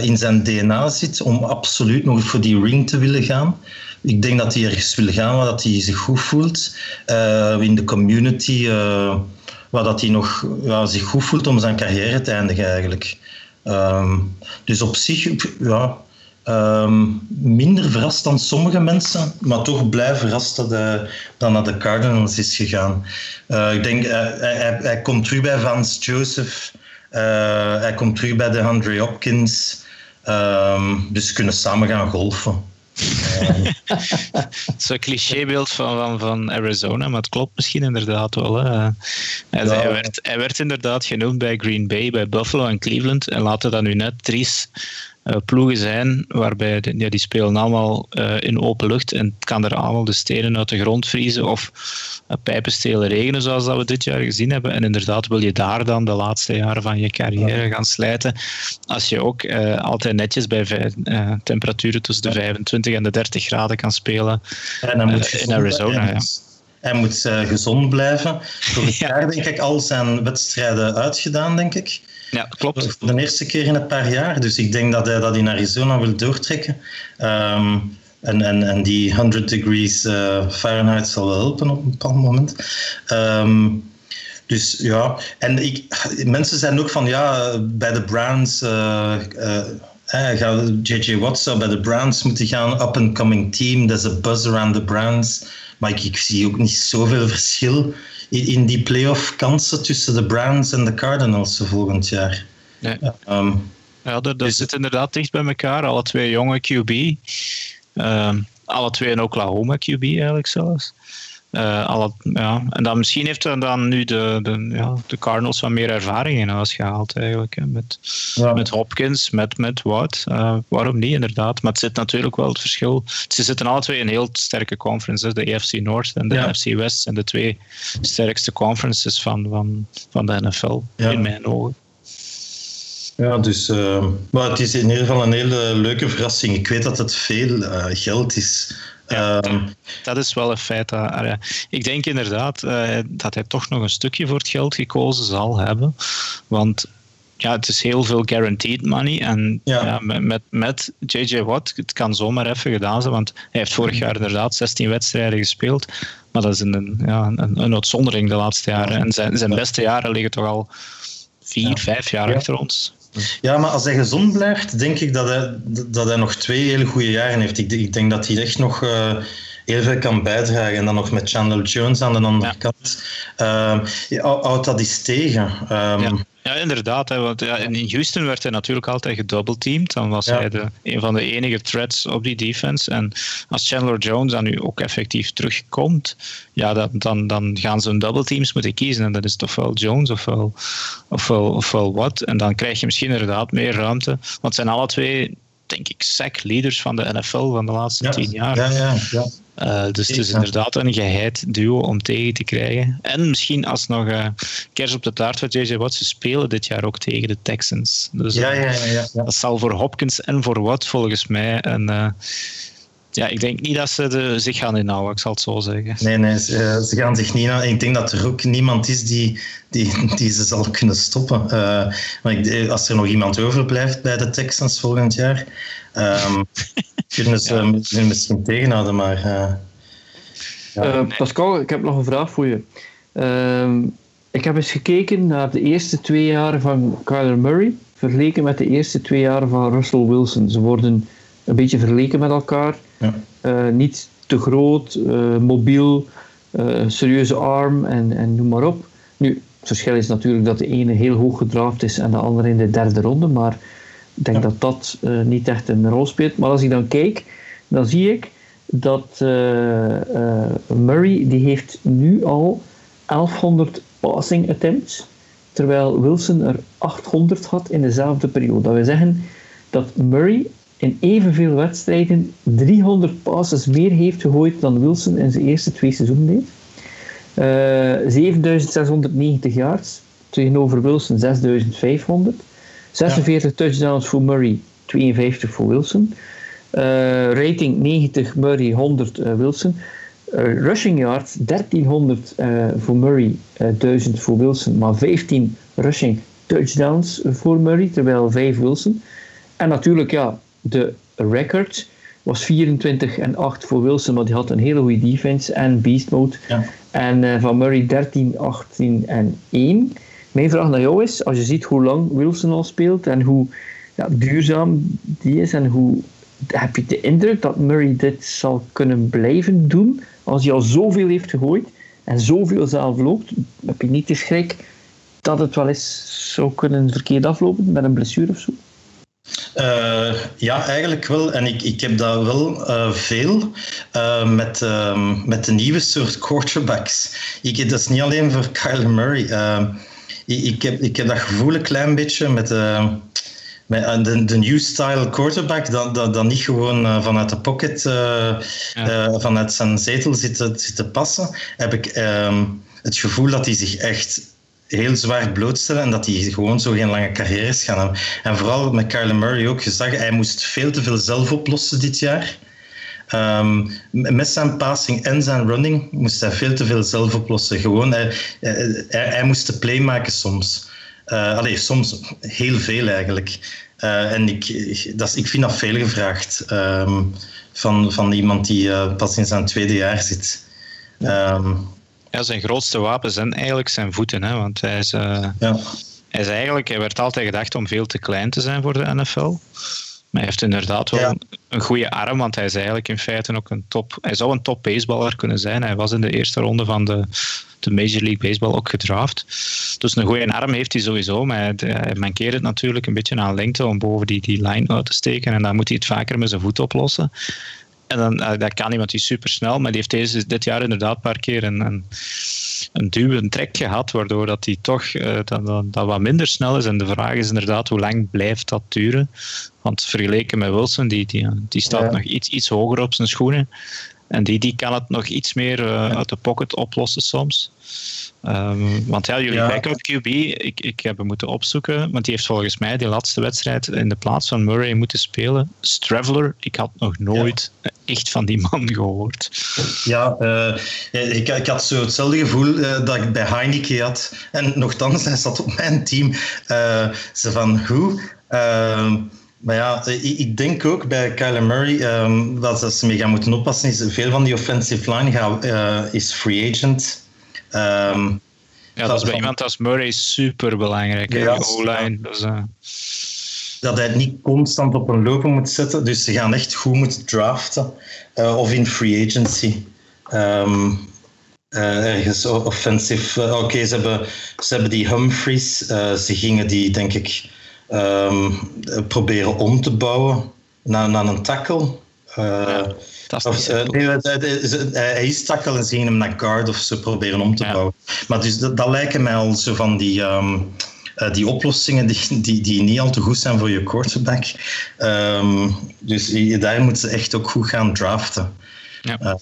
in zijn DNA zit om absoluut nog voor die ring te willen gaan. Ik denk dat hij ergens wil gaan waar hij zich goed voelt. in de community waar dat hij nog ja, zich goed voelt om zijn carrière te eindigen eigenlijk. Um, dus op zich, ja, um, minder verrast dan sommige mensen, maar toch blij verrast dat hij dan naar de Cardinals is gegaan. Uh, ik denk, uh, hij, hij, hij, komt terug bij Vance Joseph, uh, hij komt terug bij de Andre Hopkins, um, dus ze kunnen samen gaan golfen. Zo'n clichébeeld van, van, van Arizona, maar het klopt misschien inderdaad wel. Hè. Hij, ja. hij, werd, hij werd inderdaad genoemd bij Green Bay, bij Buffalo en Cleveland. En laten dat nu net Tries uh, ploegen zijn waarbij de, ja, die spelen allemaal uh, in open lucht en het kan er allemaal de stenen uit de grond vriezen of uh, pijpen stelen regenen zoals dat we dit jaar gezien hebben. En inderdaad wil je daar dan de laatste jaren van je carrière gaan slijten als je ook altijd netjes bij temperaturen tussen de 25 en de 30 graden kan spelen in Arizona. Ja. Hij moet gezond blijven. Ja. jaar denk ik al zijn wedstrijden uitgedaan, denk ik. Ja, klopt. De eerste keer in een paar jaar. Dus ik denk dat hij dat in Arizona wil doortrekken. Um, en, en, en die 100 degrees uh, Fahrenheit zal wel helpen op een bepaald moment. Um, dus ja, en ik, mensen zijn ook van ja, bij de Browns. Uh, uh, JJ Watt zou bij de Browns moeten gaan, up-and-coming team. There's a buzz around the Browns. Maar ik, ik zie ook niet zoveel verschil in die playoff kansen tussen de Browns en de Cardinals volgend jaar. Nee. Um, ja, dat, dat zit inderdaad dicht bij elkaar. Alle twee jonge QB. Um, ehm, alle twee in Oklahoma QB eigenlijk zelfs. Uh, alle, ja. En dan misschien heeft er dan nu de, de, ja, de Cardinals wat meer ervaring in huis gehaald eigenlijk. Hè. Met, ja. met Hopkins, met, met Watt. Uh, waarom niet inderdaad? Maar het zit natuurlijk wel het verschil. Ze zitten alle twee in heel sterke conferences. De AFC North en de ja. NFC West zijn de twee sterkste conferences van, van, van de NFL, in mijn ogen. Ja, dus, uh, maar het is in ieder geval een hele leuke verrassing. Ik weet dat het veel geld is ja, um, dat is wel een feit. Uh, ik denk inderdaad uh, dat hij toch nog een stukje voor het geld gekozen zal hebben. Want ja, het is heel veel guaranteed money. En ja. ja met, met JJ Watt, het kan zomaar even gedaan zijn. Want hij heeft vorig jaar inderdaad 16 wedstrijden gespeeld. Maar dat is een, ja, een, een uitzondering de laatste jaren. En zijn, zijn beste jaren liggen toch al vier, vijf jaar achter ons. Ja, maar als hij gezond blijft, denk ik dat hij, dat hij nog twee hele goede jaren heeft. Ik, ik denk dat hij echt nog uh, heel veel kan bijdragen. En dan nog met Chandler Jones aan de andere ja. kant. Uh, houdt dat eens tegen. Um, ja. Ja, inderdaad. Hè, want ja, in Houston werd hij natuurlijk altijd gedoubleteamd. Dan was ja. hij de, een van de enige threats op die defense. En als Chandler Jones dan nu ook effectief terugkomt, ja, dan, dan, dan gaan ze een double teams moeten kiezen. En dat is toch wel Jones ofwel, ofwel, ofwel wat. En dan krijg je misschien inderdaad meer ruimte. Want het zijn alle twee denk ik, sack-leaders van de NFL van de laatste ja, tien jaar. Ja, ja, ja. Uh, dus het is inderdaad een geheid duo om tegen te krijgen. En misschien als nog uh, kers op de taart van JJ Watt, ze spelen dit jaar ook tegen de Texans. Dus ja, ja, ja, ja, dat zal voor Hopkins en voor Watt volgens mij een, uh, ja, ik denk niet dat ze de, zich gaan inhouden, ik zal het zo zeggen. Nee, nee ze, ze gaan zich niet inhouden. Ik denk dat er ook niemand is die, die, die ze zal kunnen stoppen. Uh, maar ik, als er nog iemand overblijft bij de Texans volgend jaar, um, kunnen ze ja. misschien tegenhouden, maar... Uh, ja. uh, Pascal, ik heb nog een vraag voor je. Ehm, ik heb eens gekeken naar de eerste twee jaren van Kyler Murray, vergeleken met de eerste twee jaren van Russell Wilson. Ze worden een beetje vergeleken met elkaar. Ja. Uh, niet te groot, uh, mobiel, uh, serieuze arm en, en noem maar op. Nu, het verschil is natuurlijk dat de ene heel hoog gedraafd is en de andere in de derde ronde, maar ik denk ja. dat dat niet echt een rol speelt. Maar als ik dan kijk, dan zie ik dat Murray die heeft nu al 1100 passing attempts, terwijl Wilson er 800 had in dezelfde periode. Dat wil zeggen dat Murray in evenveel wedstrijden 300 passes meer heeft gegooid dan Wilson in zijn eerste twee seizoenen deed. 7690 yards tegenover Wilson 6500. 46 touchdowns voor Murray, 52 voor Wilson. Uh, rating 90 Murray, 100 uh, Wilson. Uh, rushing yards 1300 voor Murray, 1000 voor Wilson, maar 15 rushing touchdowns voor Murray, terwijl 5 Wilson. En natuurlijk, ja, de record was 24 en 8 voor Wilson, maar die had een hele goede defense en beast mode. Ja. En van Murray 13, 18 en 1. Mijn vraag naar jou is, als je ziet hoe lang Wilson al speelt en hoe ja, duurzaam die is en hoe heb je de indruk dat Murray dit zal kunnen blijven doen als hij al zoveel heeft gegooid en zoveel zelf loopt? Heb je niet de schrik dat het wel eens zou kunnen verkeerd aflopen met een blessure of zo? Uh, ja, eigenlijk wel. En ik, ik heb dat wel uh, veel uh, met, ehm, met de nieuwe soort quarterbacks. Ik, dat is niet alleen voor Kyler Murray ik, heb, ik heb dat gevoel een klein beetje met, uh, met de, de new style quarterback, dat, dat, dat niet gewoon uh, vanuit de pocket, ja. vanuit zijn zetel zit, zit te passen, heb ik ehm, het gevoel dat hij zich echt heel zwaar blootstellen en dat hij gewoon zo geen lange carrières gaan hebben. En vooral met Kyler Murray ook, je zag, hij moest veel te veel zelf oplossen dit jaar. Um, met zijn passing en zijn running moest hij veel te veel zelf oplossen. Gewoon, hij, hij, hij moest de play maken soms. Uh, allee, soms heel veel eigenlijk. Uh, en ik, dat, ik vind dat veel gevraagd um, van, van iemand die uh, pas in zijn tweede jaar zit. Um, ja, zijn grootste wapen zijn eigenlijk zijn voeten. Hè? Want hij is, ja. hij is eigenlijk, hij werd altijd gedacht om veel te klein te zijn voor de NFL. Maar hij heeft inderdaad wel een goede arm, want hij is eigenlijk in feite ook een top. Hij zou een top baseballer kunnen zijn. Hij was in de eerste ronde van de, de Major League Baseball ook gedraft. Dus een goede arm heeft hij sowieso, maar hij, hij mankeert het natuurlijk een beetje aan lengte om boven die, die line uit te steken. En dan moet hij het vaker met zijn voet oplossen. En dan, eh, dat kan iemand die super snel, maar die heeft deze, dit jaar inderdaad een paar keer een, een, een duw, een trek gehad, waardoor dat die toch uh, dat, dat, dat, wat minder snel is. En de vraag is inderdaad, hoe lang blijft dat duren? Want vergeleken met Wilson, die, die, die staat nog iets, iets hoger op zijn schoenen. En die, die kan het nog iets meer uh, uit de pocket oplossen soms. Um, want ja, jullie ja. backup QB, ik, ik heb hem moeten opzoeken, want die heeft volgens mij die laatste wedstrijd in de plaats van Murray moeten spelen. Straveler, ik had nog nooit ja. echt van die man gehoord. Ja, uh, ik, ik had zo hetzelfde gevoel uh, dat ik bij Heineken had. En nogthans, hij zat op mijn team. Ze van, hoe? Ehm, maar ja, ik denk ook bij Kyler Murray um, dat ze mee gaan moeten oppassen. Is veel van die offensive line gaan, uh, is free agent. Um, ja, dat, is bij iemand als Murray super belangrijk. Ja, O-line. Dus, uh... Dat hij het niet constant op een lopen moet zetten. Dus ze gaan echt goed moeten draften. Uh, of in free agency. Um, ergens offensive. Oké, okay, ze, hebben, ze hebben die Humphreys. ze gingen die, denk ik um, proberen om te bouwen naar, naar een tackle. Uh, ja, of, uh, nee, hij is tackle en zien hem naar guard of ze proberen om te ja. bouwen. Maar dus dat, dat, lijken mij al zo van die, um, uh, die oplossingen die, die, die niet al te goed zijn voor je quarterback. Um, dus daar moeten ze echt ook goed gaan draften. Ja.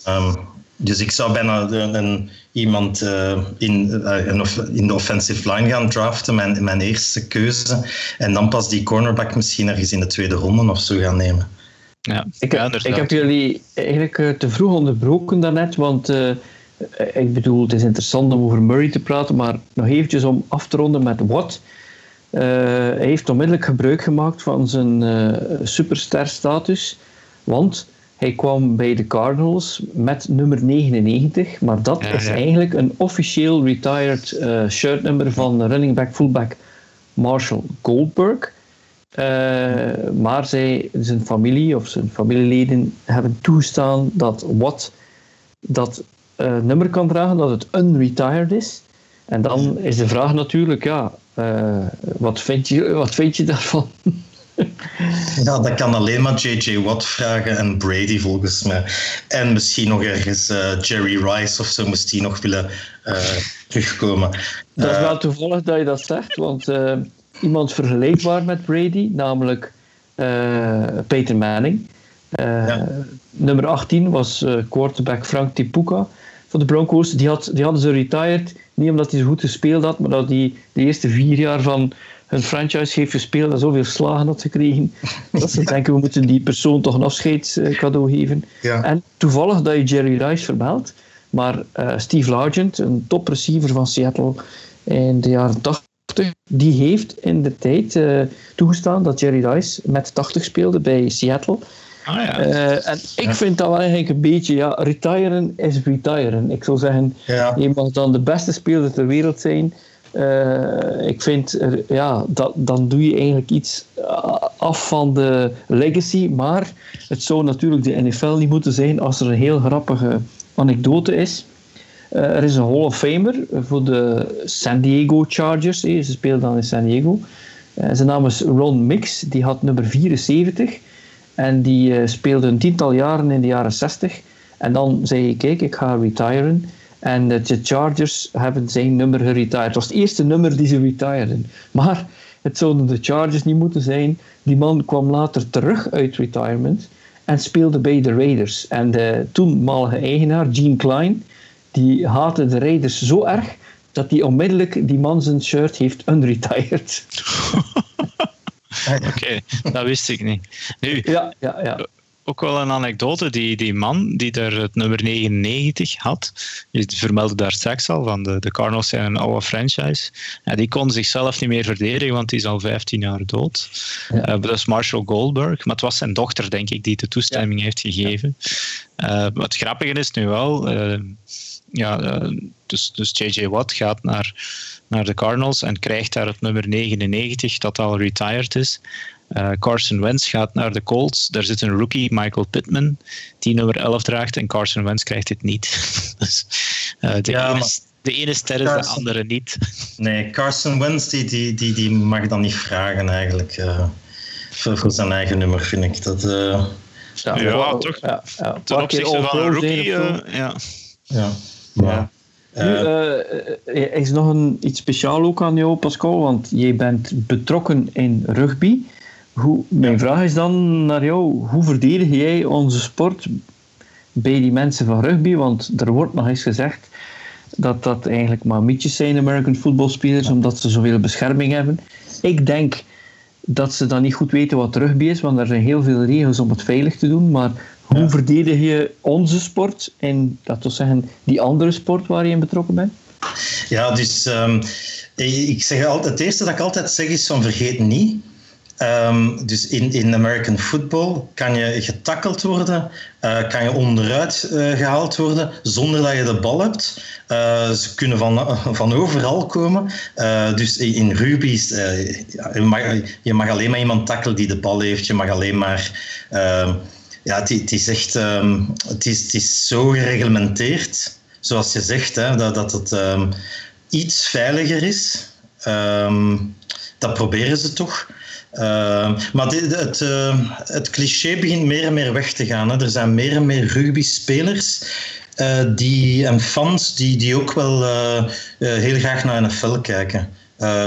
Dus ik zou bijna een, een iemand uh, in, uh, in de offensive line gaan draften, mijn, mijn eerste keuze. En dan pas die cornerback misschien ergens in de tweede ronde of zo gaan nemen. Ja, ik, ja, ik heb jullie eigenlijk uh, te vroeg onderbroken daarnet, want ik bedoel, het is interessant om over Murray te praten, maar nog eventjes om af te ronden met Watt. hij heeft onmiddellijk gebruik gemaakt van zijn superster status, want hij kwam bij de Cardinals met nummer 99, maar dat ja, is eigenlijk een officieel retired uh, shirtnummer van running back, fullback Marshall Goldberg. Uh, maar zij, zijn familie of zijn familieleden hebben toegestaan dat Watt dat uh, nummer kan dragen, dat het unretired is. En dan is de vraag natuurlijk, ja, wat, vind je, wat vind je daarvan? Ja, dat kan alleen maar J.J. Watt vragen en Brady volgens mij. En misschien nog ergens uh, Jerry Rice of zo moest die nog willen uh, terugkomen. Dat is wel toevallig dat je dat zegt, want uh, iemand vergelijkbaar met Brady, namelijk Peter Manning. Ja. Nummer 18 was quarterback Frank Tipuca van de Broncos. Die, had, die hadden ze retired, niet omdat hij zo goed gespeeld had, maar dat hij de eerste vier jaar van hun franchise heeft gespeeld en zoveel slagen had gekregen, dat ze denken we moeten die persoon toch een afscheidscadeau geven. Ja. En toevallig dat je Jerry Rice vermeldt, maar uh, Steve Largent, een top receiver van Seattle in de jaren 80, die heeft in de tijd uh, toegestaan dat Jerry Rice met 80 speelde bij Seattle. Ah, ja. Uh, en ik vind dat wel eigenlijk een beetje, ja, retiren is retiren. Ik zou zeggen, ja. je mag dan de beste speler ter wereld zijn, uh, ik vind, ja, dat, dan doe je eigenlijk iets eh, af van de legacy. Maar het zou natuurlijk de NFL niet moeten zijn als er een heel grappige anekdote is. Er is een Hall of Famer voor de San Diego Chargers. Ze spelen dan in San Diego. zijn naam is Ron Mix. Die had nummer 74. En die speelde een tiental jaren in de jaren 60. En dan zei hij, kijk, ik ga retiren. En de Chargers hebben zijn nummer geretired. Het was het eerste nummer die ze retireden. Maar het zouden de Chargers niet moeten zijn. Die man kwam later terug uit retirement en speelde bij de Raiders. En de toenmalige eigenaar, Gene Klein, die haatte de Raiders zo erg dat hij onmiddellijk die man zijn shirt heeft unretired. Oké, dat wist ik niet. Nu, ja, ja, ja ook wel een anekdote. Die, die man die er het nummer 99 had, je vermeldde daar straks al, van de, de Cardinals zijn een oude franchise. Ja, die kon zichzelf niet meer verdedigen, want die is al 15 jaar dood. Ja. Uh, dat is Marshall Goldberg. Maar het was zijn dochter, denk ik, die de toestemming heeft gegeven. Uh, wat grappige is nu wel... Uh, ja, dus, dus J.J. Watt gaat naar, naar de Cardinals en krijgt daar het nummer 99, dat al retired is. Uh, Carson Wentz gaat naar de Colts. Daar zit een rookie, Michael Pittman, die nummer 11 draagt. En Carson Wentz krijgt dit niet. dus, uh, de, ja, ene, de, ene, ster is Carson, de andere niet. nee, Carson Wentz die, die, die, die mag dan niet vragen eigenlijk. Uh, voor, voor, zijn eigen nummer, vind ik. Dat, ja, ja, toch? Ja, ja. Ten opzichte van een rookie, ja. ja. ja. Nu, uh, is nog een, iets speciaals ook aan jou, Pascal, want jij bent betrokken in rugby. Hoe, mijn vraag is dan naar jou, hoe verdedig jij onze sport bij die mensen van rugby? Want er wordt nog eens gezegd dat dat eigenlijk maar mietjes zijn, American footballspelers, omdat ze zoveel bescherming hebben. Ik denk dat ze dan niet goed weten wat rugby is, want er zijn heel veel regels om het veilig te doen. Maar hoe verdedig je onze sport en dat wil zeggen die andere sport waar je in betrokken bent? Ja, dus um, ik zeg altijd, het eerste dat ik altijd zeg is van vergeet niet Um, dus in, in American football kan je getackeld worden, uh, kan je onderuit uh, gehaald worden zonder dat je de bal hebt. Uh, ze kunnen van, van overal komen. dus in rugby is, je, mag, je mag alleen maar iemand tackelen die de bal heeft. Je mag alleen maar... Ehm, ja, het, het, is echt... Um, het, is, het is zo gereglementeerd, zoals je zegt, hè, dat, dat het iets veiliger is. dat proberen ze toch. Uh, maar dit, het, uh, het cliché begint meer en meer weg te gaan. Hè. Er zijn meer en meer rugby-spelers uh, die, en fans die, die ook wel uh, heel graag naar NFL kijken.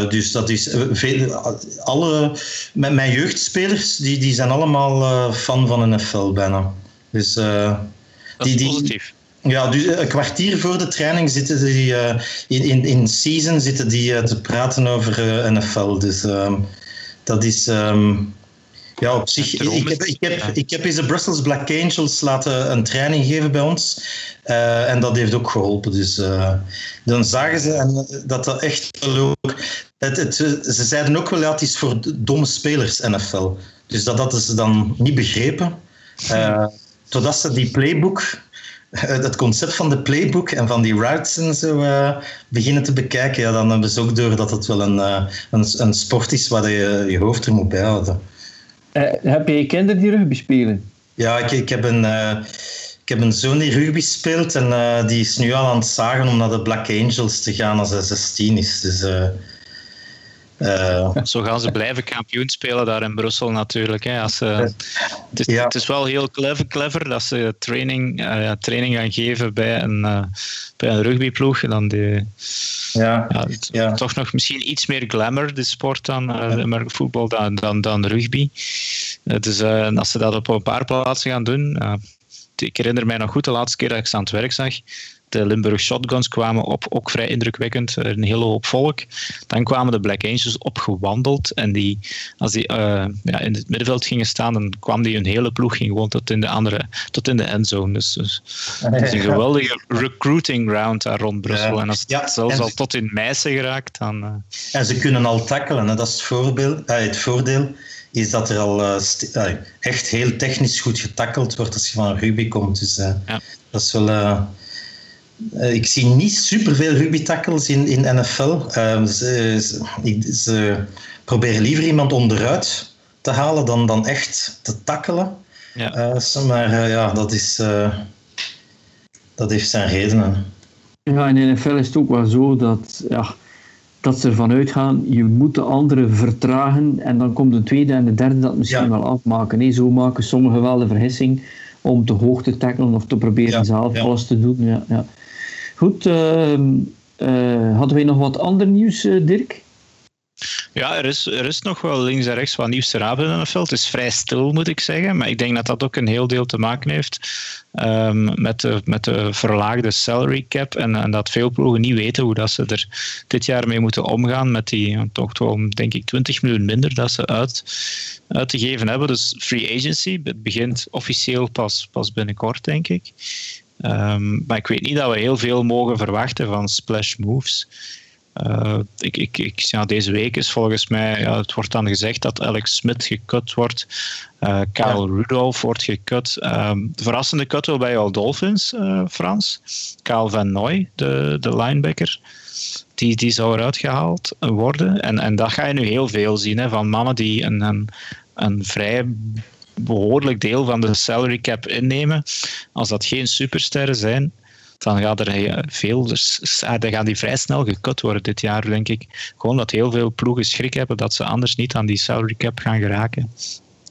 dus dat is veel, alle, met mijn jeugdspelers die, die zijn allemaal fan van NFL bijna. Dus, dat is die, positief. Ja, dus een kwartier voor de training zitten die in, in, in season zitten die te praten over NFL. Dus ehm, dat is... Um, ja, op zich. Ik heb, ik, heb, ik heb eens de Brussels Black Angels laten een training geven bij ons. Uh, en dat heeft ook geholpen. Dus uh, dan zagen ze en dat dat echt leuk. Het, het, ze zeiden ook wel dat het is voor domme spelers NFL. Dus dat hadden ze dan niet begrepen. Uh, totdat ze die playbook het concept van de playbook en van die routes en zo uh, beginnen te bekijken, ja, dan hebben ze ook door dat het wel een, uh, een, een, sport is waar je je hoofd er moet bijhouden. Uh, heb je kinderen die rugby spelen? Ja, ik, ik, heb een, ik heb een zoon die rugby speelt en die is nu al aan het zagen om naar de Black Angels te gaan als hij 16 is. Dus Uh, Zo gaan ze blijven kampioen spelen daar in Brussel natuurlijk. Hè. Als ze, het, is, ja. het is wel heel clever, clever dat ze training, uh, training gaan geven bij een, uh, bij een rugbyploeg. En dan die, ja. Ja, ja. Toch nog misschien iets meer glamour, de sport, dan ja. voetbal dan, dan, dan rugby. Dus als ze dat op een paar plaatsen gaan doen... ik herinner mij nog goed de laatste keer dat ik ze aan het werk zag de Limburg Shotguns kwamen op, ook vrij indrukwekkend, een hele hoop volk. Dan kwamen de Black Angels opgewandeld en die, als die uh, ja, in het middenveld gingen staan, dan kwam die een hele ploeg ging gewoon tot in de andere, tot in de endzone. Dus, dus het is een geweldige recruiting round daar rond Brussel. En als het ja, zelfs al tot in Meissen geraakt, dan... Uh... En ze kunnen al tackelen, hè. dat is het, voorbeeld, uh, het voordeel is dat er al uh, echt heel technisch goed getackeld wordt als je van rugby komt. Dus uh, ja. dat is wel uh, ik zie niet superveel rugby-tackles in, in NFL. Uh, ze, ze, ze, proberen liever iemand onderuit te halen dan, dan echt te tackelen. Ja. Uh, maar ja, dat, is, dat heeft zijn redenen. Ja, in de NFL is het ook wel zo dat, ja, dat ze ervan uitgaan, je moet de andere vertragen en dan komt de tweede en de derde dat misschien ja. wel afmaken. Nee, zo maken sommigen wel de vergissing om te hoog te tackelen of te proberen zelf alles te doen. Ja, ja. Goed, ehm, eh, hadden wij nog wat ander nieuws, eh, Dirk? Ja, er is, er is nog wel links en rechts wat nieuws te rapen in het veld. Het is vrij stil, moet ik zeggen. Maar ik denk dat dat ook een heel deel te maken heeft um, met, de, met de verlaagde salary cap. En, en dat veel ploegen niet weten hoe dat ze er dit jaar mee moeten omgaan. Met die toch wel, denk ik, 20 miljoen minder dat ze uit, uit te geven hebben. Dus free agency begint officieel pas, pas binnenkort, denk ik. Um, maar ik weet niet dat we heel veel mogen verwachten van splash moves. Uh, ik, ik, ik, ja, deze week is volgens mij, ja, het wordt dan gezegd dat Alex Smith gekut wordt. Uh, Kyle Rudolph wordt gekut. Um, de verrassende cut wel bij jouw Dolphins, uh, Frans. Kyle Van Noy, de, de linebacker. Die, die zou eruit gehaald worden. En, en dat ga je nu heel veel zien, hè, van mannen die een, een, een vrij behoorlijk deel van de salary cap innemen. Als dat geen supersterren zijn, dan gaat er veel, dus, dan gaan die vrij snel gekut worden dit jaar, denk ik. Gewoon dat heel veel ploegen schrik hebben dat ze anders niet aan die salary cap gaan geraken.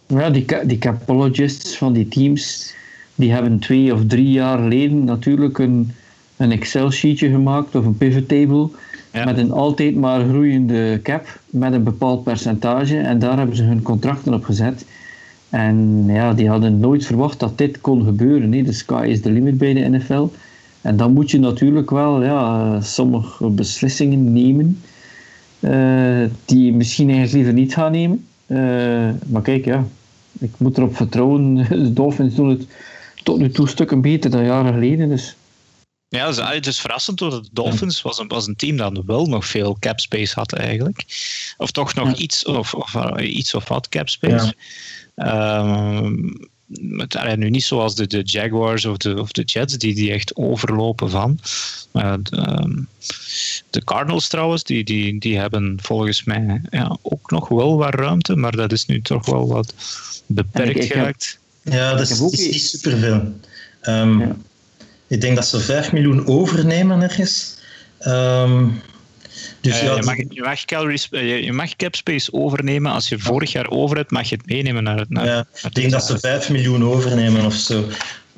Ja, die, die capologists van die teams, die hebben twee of drie jaar geleden natuurlijk een, een Excel-sheetje gemaakt of een pivot table met een altijd maar groeiende cap met een bepaald percentage en daar hebben ze hun contracten op gezet. En ja, die hadden nooit verwacht dat dit kon gebeuren. De sky is the limit bij de NFL. En dan moet je natuurlijk wel ja, sommige beslissingen nemen uh, die je misschien eigenlijk liever niet gaan nemen. Uh, maar kijk, ja, ik moet erop vertrouwen. De Dolphins doen het tot nu toe stukken beter dan jaren geleden. Dus. Ja, het is, het is verrassend dat de Dolphins was een, was een team dat wel nog veel cap space had eigenlijk. Of toch nog iets, of, of, iets of wat cap space. Ja. Um, het, nu niet zoals de, de Jaguars of de, of de Jets, die, die echt overlopen van. Maar de, ehm, de Cardinals trouwens, die, die, die hebben volgens mij ja, ook nog wel wat ruimte, maar dat is nu toch wel wat beperkt geraakt. Ja, dat is, is niet superveel. Um, ja. Ik denk dat ze 5 miljoen overnemen ergens. Um, dus uh, je, mag, je, mag calories, je, mag capspace overnemen. Als je vorig jaar over hebt, mag je het meenemen naar het. Naar, ja, ik denk dat ze 5 miljoen overnemen of zo.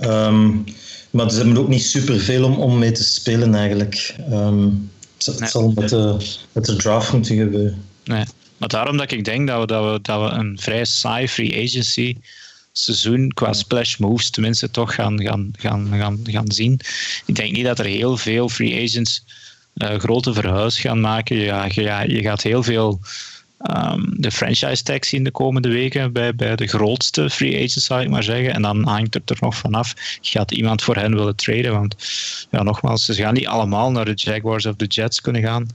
Um, maar ze hebben ook niet superveel om, om mee te spelen eigenlijk. Um, het, nee. zal met de, met de draft moeten gebeuren. Nee. Maar daarom dat ik denk dat we, dat we, dat we een vrij saai free agency seizoen qua splash moves tenminste toch gaan, gaan, gaan, gaan, gaan zien. Ik denk niet dat er heel veel free agents uh, grote verhuis gaan maken. Ja, je, je gaat heel veel um, de franchise tag zien de komende weken bij, bij de grootste free agents, zou ik maar zeggen. En dan hangt het er nog vanaf. Gaat iemand voor hen willen traden? Want ja, nogmaals, ze gaan niet allemaal naar de Jaguars of de Jets kunnen gaan.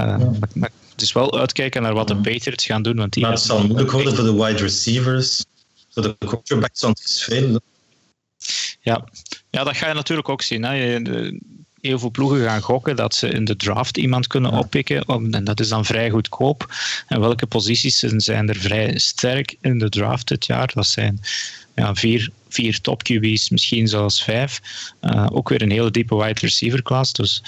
Uh, ja. maar, het is wel uitkijken naar wat de Patriots gaan doen. Want die maar het zal moeilijk worden voor de wide receivers. Voor de quarterbacks, want het is veel. Ja. ja, dat ga je natuurlijk ook zien. Hè. De, heel veel ploegen gaan gokken dat ze in de draft iemand kunnen oppikken. En dat is dan vrij goedkoop. En welke posities zijn er vrij sterk in de draft dit jaar? Dat zijn ja, vier, vier top QB's, misschien zelfs vijf. Uh, ook weer een hele diepe wide receiver klas. Dus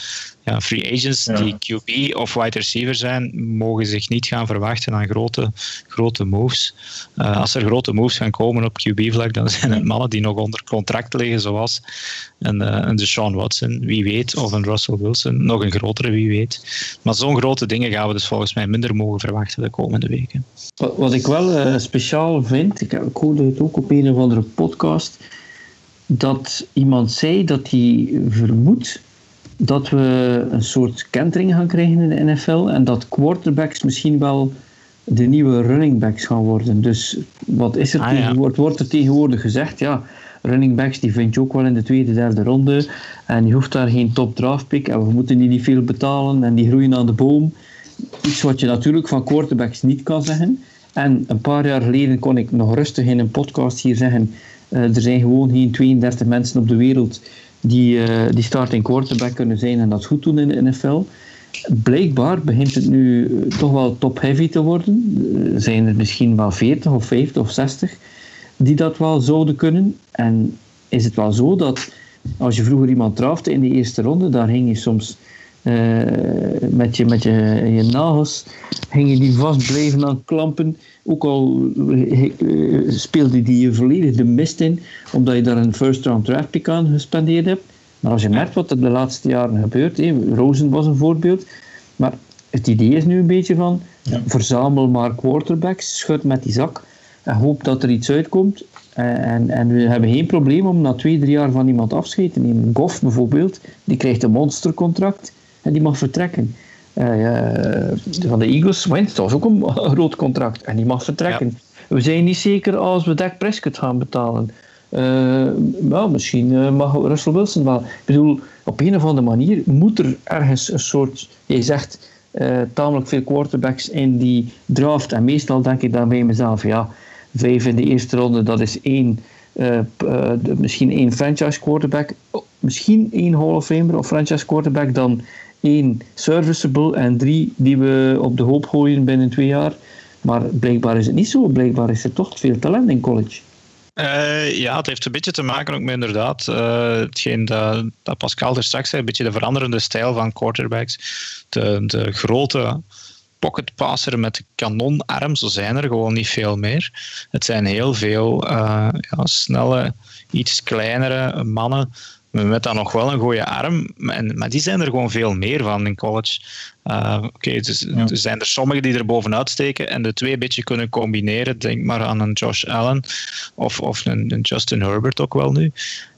ja, free agents die QB of wide receiver zijn, mogen zich niet gaan verwachten aan grote, grote moves. Uh, als er grote moves gaan komen op QB-vlak, dan zijn het mannen die nog onder contract liggen, zoals een, uh, een Deshaun Watson, wie weet, of een Russell Wilson, nog een grotere, wie weet. Maar zo'n grote dingen gaan we dus volgens mij minder mogen verwachten de komende weken. Wat, wat ik wel uh, speciaal vind, ik, ik hoorde het ook op een of andere podcast, dat iemand zei dat hij vermoedt dat we een soort kentering gaan krijgen in de NFL en dat quarterbacks misschien wel de nieuwe running backs gaan worden. Dus wat is er ah, ja. wordt er tegenwoordig gezegd? Ja, running backs die vind je ook wel in de tweede, derde ronde en je hoeft daar geen top draft pick en we moeten die niet veel betalen en die groeien aan de boom. Iets wat je natuurlijk van quarterbacks niet kan zeggen. En een paar jaar geleden kon ik nog rustig in een podcast hier zeggen, uh, er zijn gewoon geen 32 mensen op de wereld die, uh, die starting quarterback kunnen zijn en dat goed doen in de NFL. Blijkbaar begint het nu eh, toch wel top-heavy te worden. Zijn er misschien wel 40 of 50 of 60 die dat wel zouden kunnen. En is het wel zo dat als je vroeger iemand trafte in de eerste ronde, daar hing je soms met, je, met je, je nagels hing je die vast blijven aan klampen. Ook al uh, speelde die je volledig de mist in, omdat je daar een first round draft pick aan gespendeerd hebt. Maar als je merkt wat er de laatste jaren gebeurt, eh, Rosen was een voorbeeld, maar het idee is nu een beetje van ja. verzamel maar quarterbacks, schud met die zak en hoop dat er iets uitkomt. En, en we hebben geen probleem om na twee, drie jaar van iemand afscheid te nemen. Goff bijvoorbeeld, die krijgt een monstercontract en die mag vertrekken. Uh, van de Eagles, Wentz, dat was ook een groot contract en die mag vertrekken. Ja. We zijn niet zeker als we Dak Prescott gaan betalen. Uh, well, misschien uh, mag Russell Wilson wel. Ik bedoel, op een of andere manier moet er ergens een soort. Je zegt tamelijk veel quarterbacks in die draft. En meestal denk ik dan bij mezelf: ja, vijf in de eerste ronde, dat is één. misschien één franchise quarterback, misschien één Hall of Famer of franchise quarterback, dan één serviceable en drie die we op de hoop gooien binnen twee jaar. Maar blijkbaar is het niet zo. Blijkbaar is er toch veel talent in college. Uh, ja, het heeft een beetje te maken ook met inderdaad uh, hetgeen dat, dat, Pascal er straks zei, een beetje de veranderende stijl van quarterbacks. De, de grote pocketpasser met kanonarm, zo zijn er gewoon niet veel meer. Het zijn heel veel uh, ja, snelle, iets kleinere mannen met dan nog wel een goede arm. Maar die zijn er gewoon veel meer van in college. Uh, Oké, okay, dus, ja. er zijn er sommigen die er bovenuit steken en de twee een beetje kunnen combineren. Denk maar aan een Josh Allen of, of een, een Justin Herbert ook wel nu.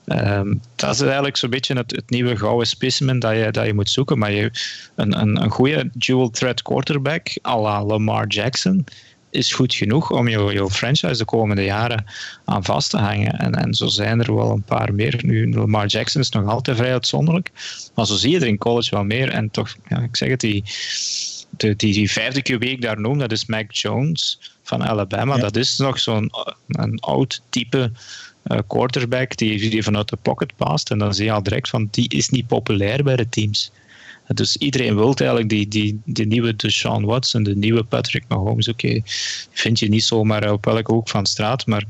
Um, dat is eigenlijk zo'n beetje het, het, nieuwe gouden specimen dat je, dat je moet zoeken. Maar je, een, een, een goede dual threat quarterback à la Lamar Jackson is goed genoeg om je, franchise de komende jaren aan vast te hangen. En, en zo zijn er wel een paar meer. Nu, Lamar Jackson is nog altijd vrij uitzonderlijk. Maar zo zie je er in college wel meer. En toch, ja, ik zeg het, die, die, die vijfde QB ik daar noem, dat is Mac Jones van Alabama. Dat is nog zo'n een oud type uh, quarterback die, die vanuit de pocket past. En dan zie je al direct van, die is niet populair bij de teams. Dus iedereen wil eigenlijk die, die, die nieuwe Deshaun Watson, de nieuwe Patrick Mahomes. Oké, vind je niet zomaar op elke hoek van straat, maar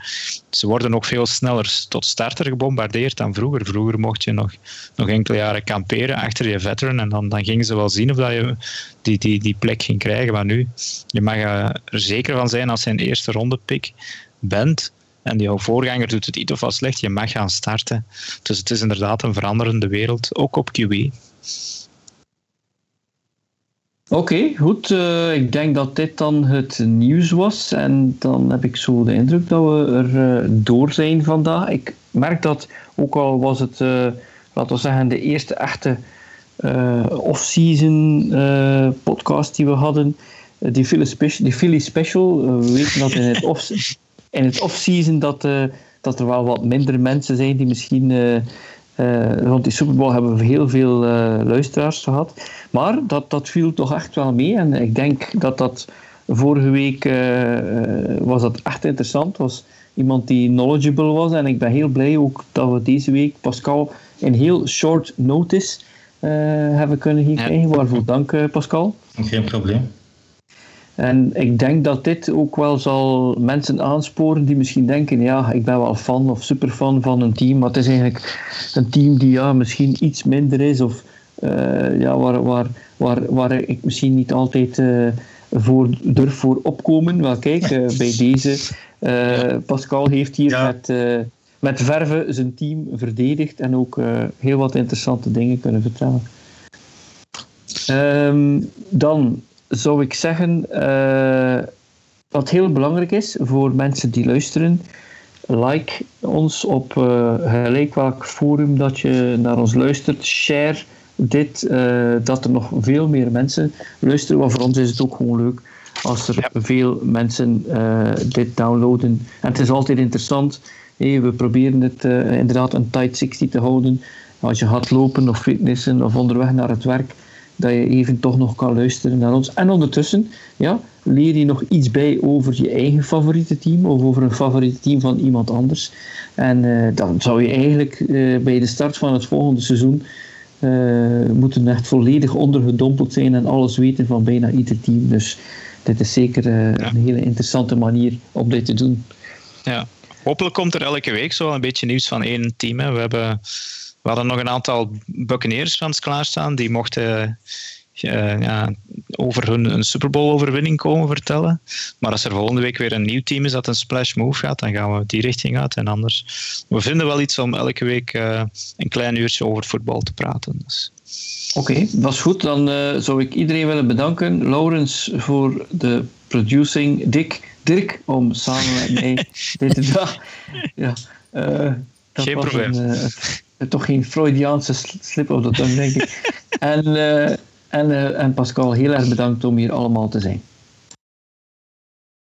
ze worden ook veel sneller tot starter gebombardeerd dan vroeger. Vroeger mocht je nog, nog enkele jaren kamperen achter je veteran en dan, dan gingen ze wel zien of dat je die, die, die plek ging krijgen. Maar nu, je mag er zeker van zijn als je een eerste ronde pick bent, en jouw voorganger doet het iets of wat slecht, je mag gaan starten. Dus het is inderdaad een veranderende wereld, ook op QB. Oké, goed. Uh, ik denk dat dit dan het nieuws was. En dan heb ik zo de indruk dat we er uh, door zijn vandaag. Ik merk dat, ook al was het, uh, laten we zeggen, de eerste echte off-season podcast die we hadden. die, Philly Special, die Philly Special. we weten dat in het off, in het off-season dat, dat er wel wat minder mensen zijn die misschien uh, rond die Super Bowl hebben we heel veel uh, luisteraars gehad. Maar dat, dat viel toch echt wel mee. En ik denk dat dat vorige week uh, was dat echt interessant. was iemand die knowledgeable was. En ik ben heel blij ook dat we deze week Pascal in heel short notice hebben kunnen krijgen. Ja. Waarvoor dank Pascal. Geen probleem. En ik denk dat dit ook wel zal mensen aansporen die misschien denken, ja, ik ben wel fan of superfan van een team, maar het is eigenlijk een team die ja, misschien iets minder is of uh, ja, waar, waar, waar, waar ik misschien niet altijd uh, voor durf voor opkomen. Wel kijk, uh, bij deze, Pascal heeft hier ja. met, met verve zijn team verdedigd en ook heel wat interessante dingen kunnen vertellen. Um, dan zou ik zeggen, uh, wat heel belangrijk is voor mensen die luisteren, like ons op uh, gelijk welk forum dat je naar ons luistert, share dit, uh, dat er nog veel meer mensen luisteren, want voor ons is het ook gewoon leuk als er veel mensen dit downloaden. En het is altijd interessant, hey, we proberen het inderdaad een tight 60 te houden. Als je gaat lopen of fitnessen of onderweg naar het werk, dat je even toch nog kan luisteren naar ons. En ondertussen ja, leer je nog iets bij over je eigen favoriete team of over een favoriete team van iemand anders. En uh, dan zou je eigenlijk uh, bij de start van het volgende seizoen uh, moeten echt volledig ondergedompeld zijn en alles weten van bijna ieder team. Dus dit is zeker een hele interessante manier om dit te doen. Ja, hopelijk komt er elke week zo een beetje nieuws van één team. Hè. We hebben we hadden nog een aantal Buccaneers-fans klaarstaan. Die mochten uh, ja, over hun een Super Bowl-overwinning komen vertellen. Maar als er volgende week weer een nieuw team is dat een splash move gaat, dan gaan we die richting uit. En anders, we vinden wel iets om elke week uh, een klein uurtje over voetbal te praten. Dus. Oké, okay, dat is goed. Dan uh, zou ik iedereen willen bedanken. Laurens voor de producing. Dick, Dirk, om samen met mij dit te doen. Ja, Geen probleem. Een, toch geen Freudiaanse slip of dat dan denk ik. en, uh, en, uh, en Pascal, heel erg bedankt om hier allemaal te zijn.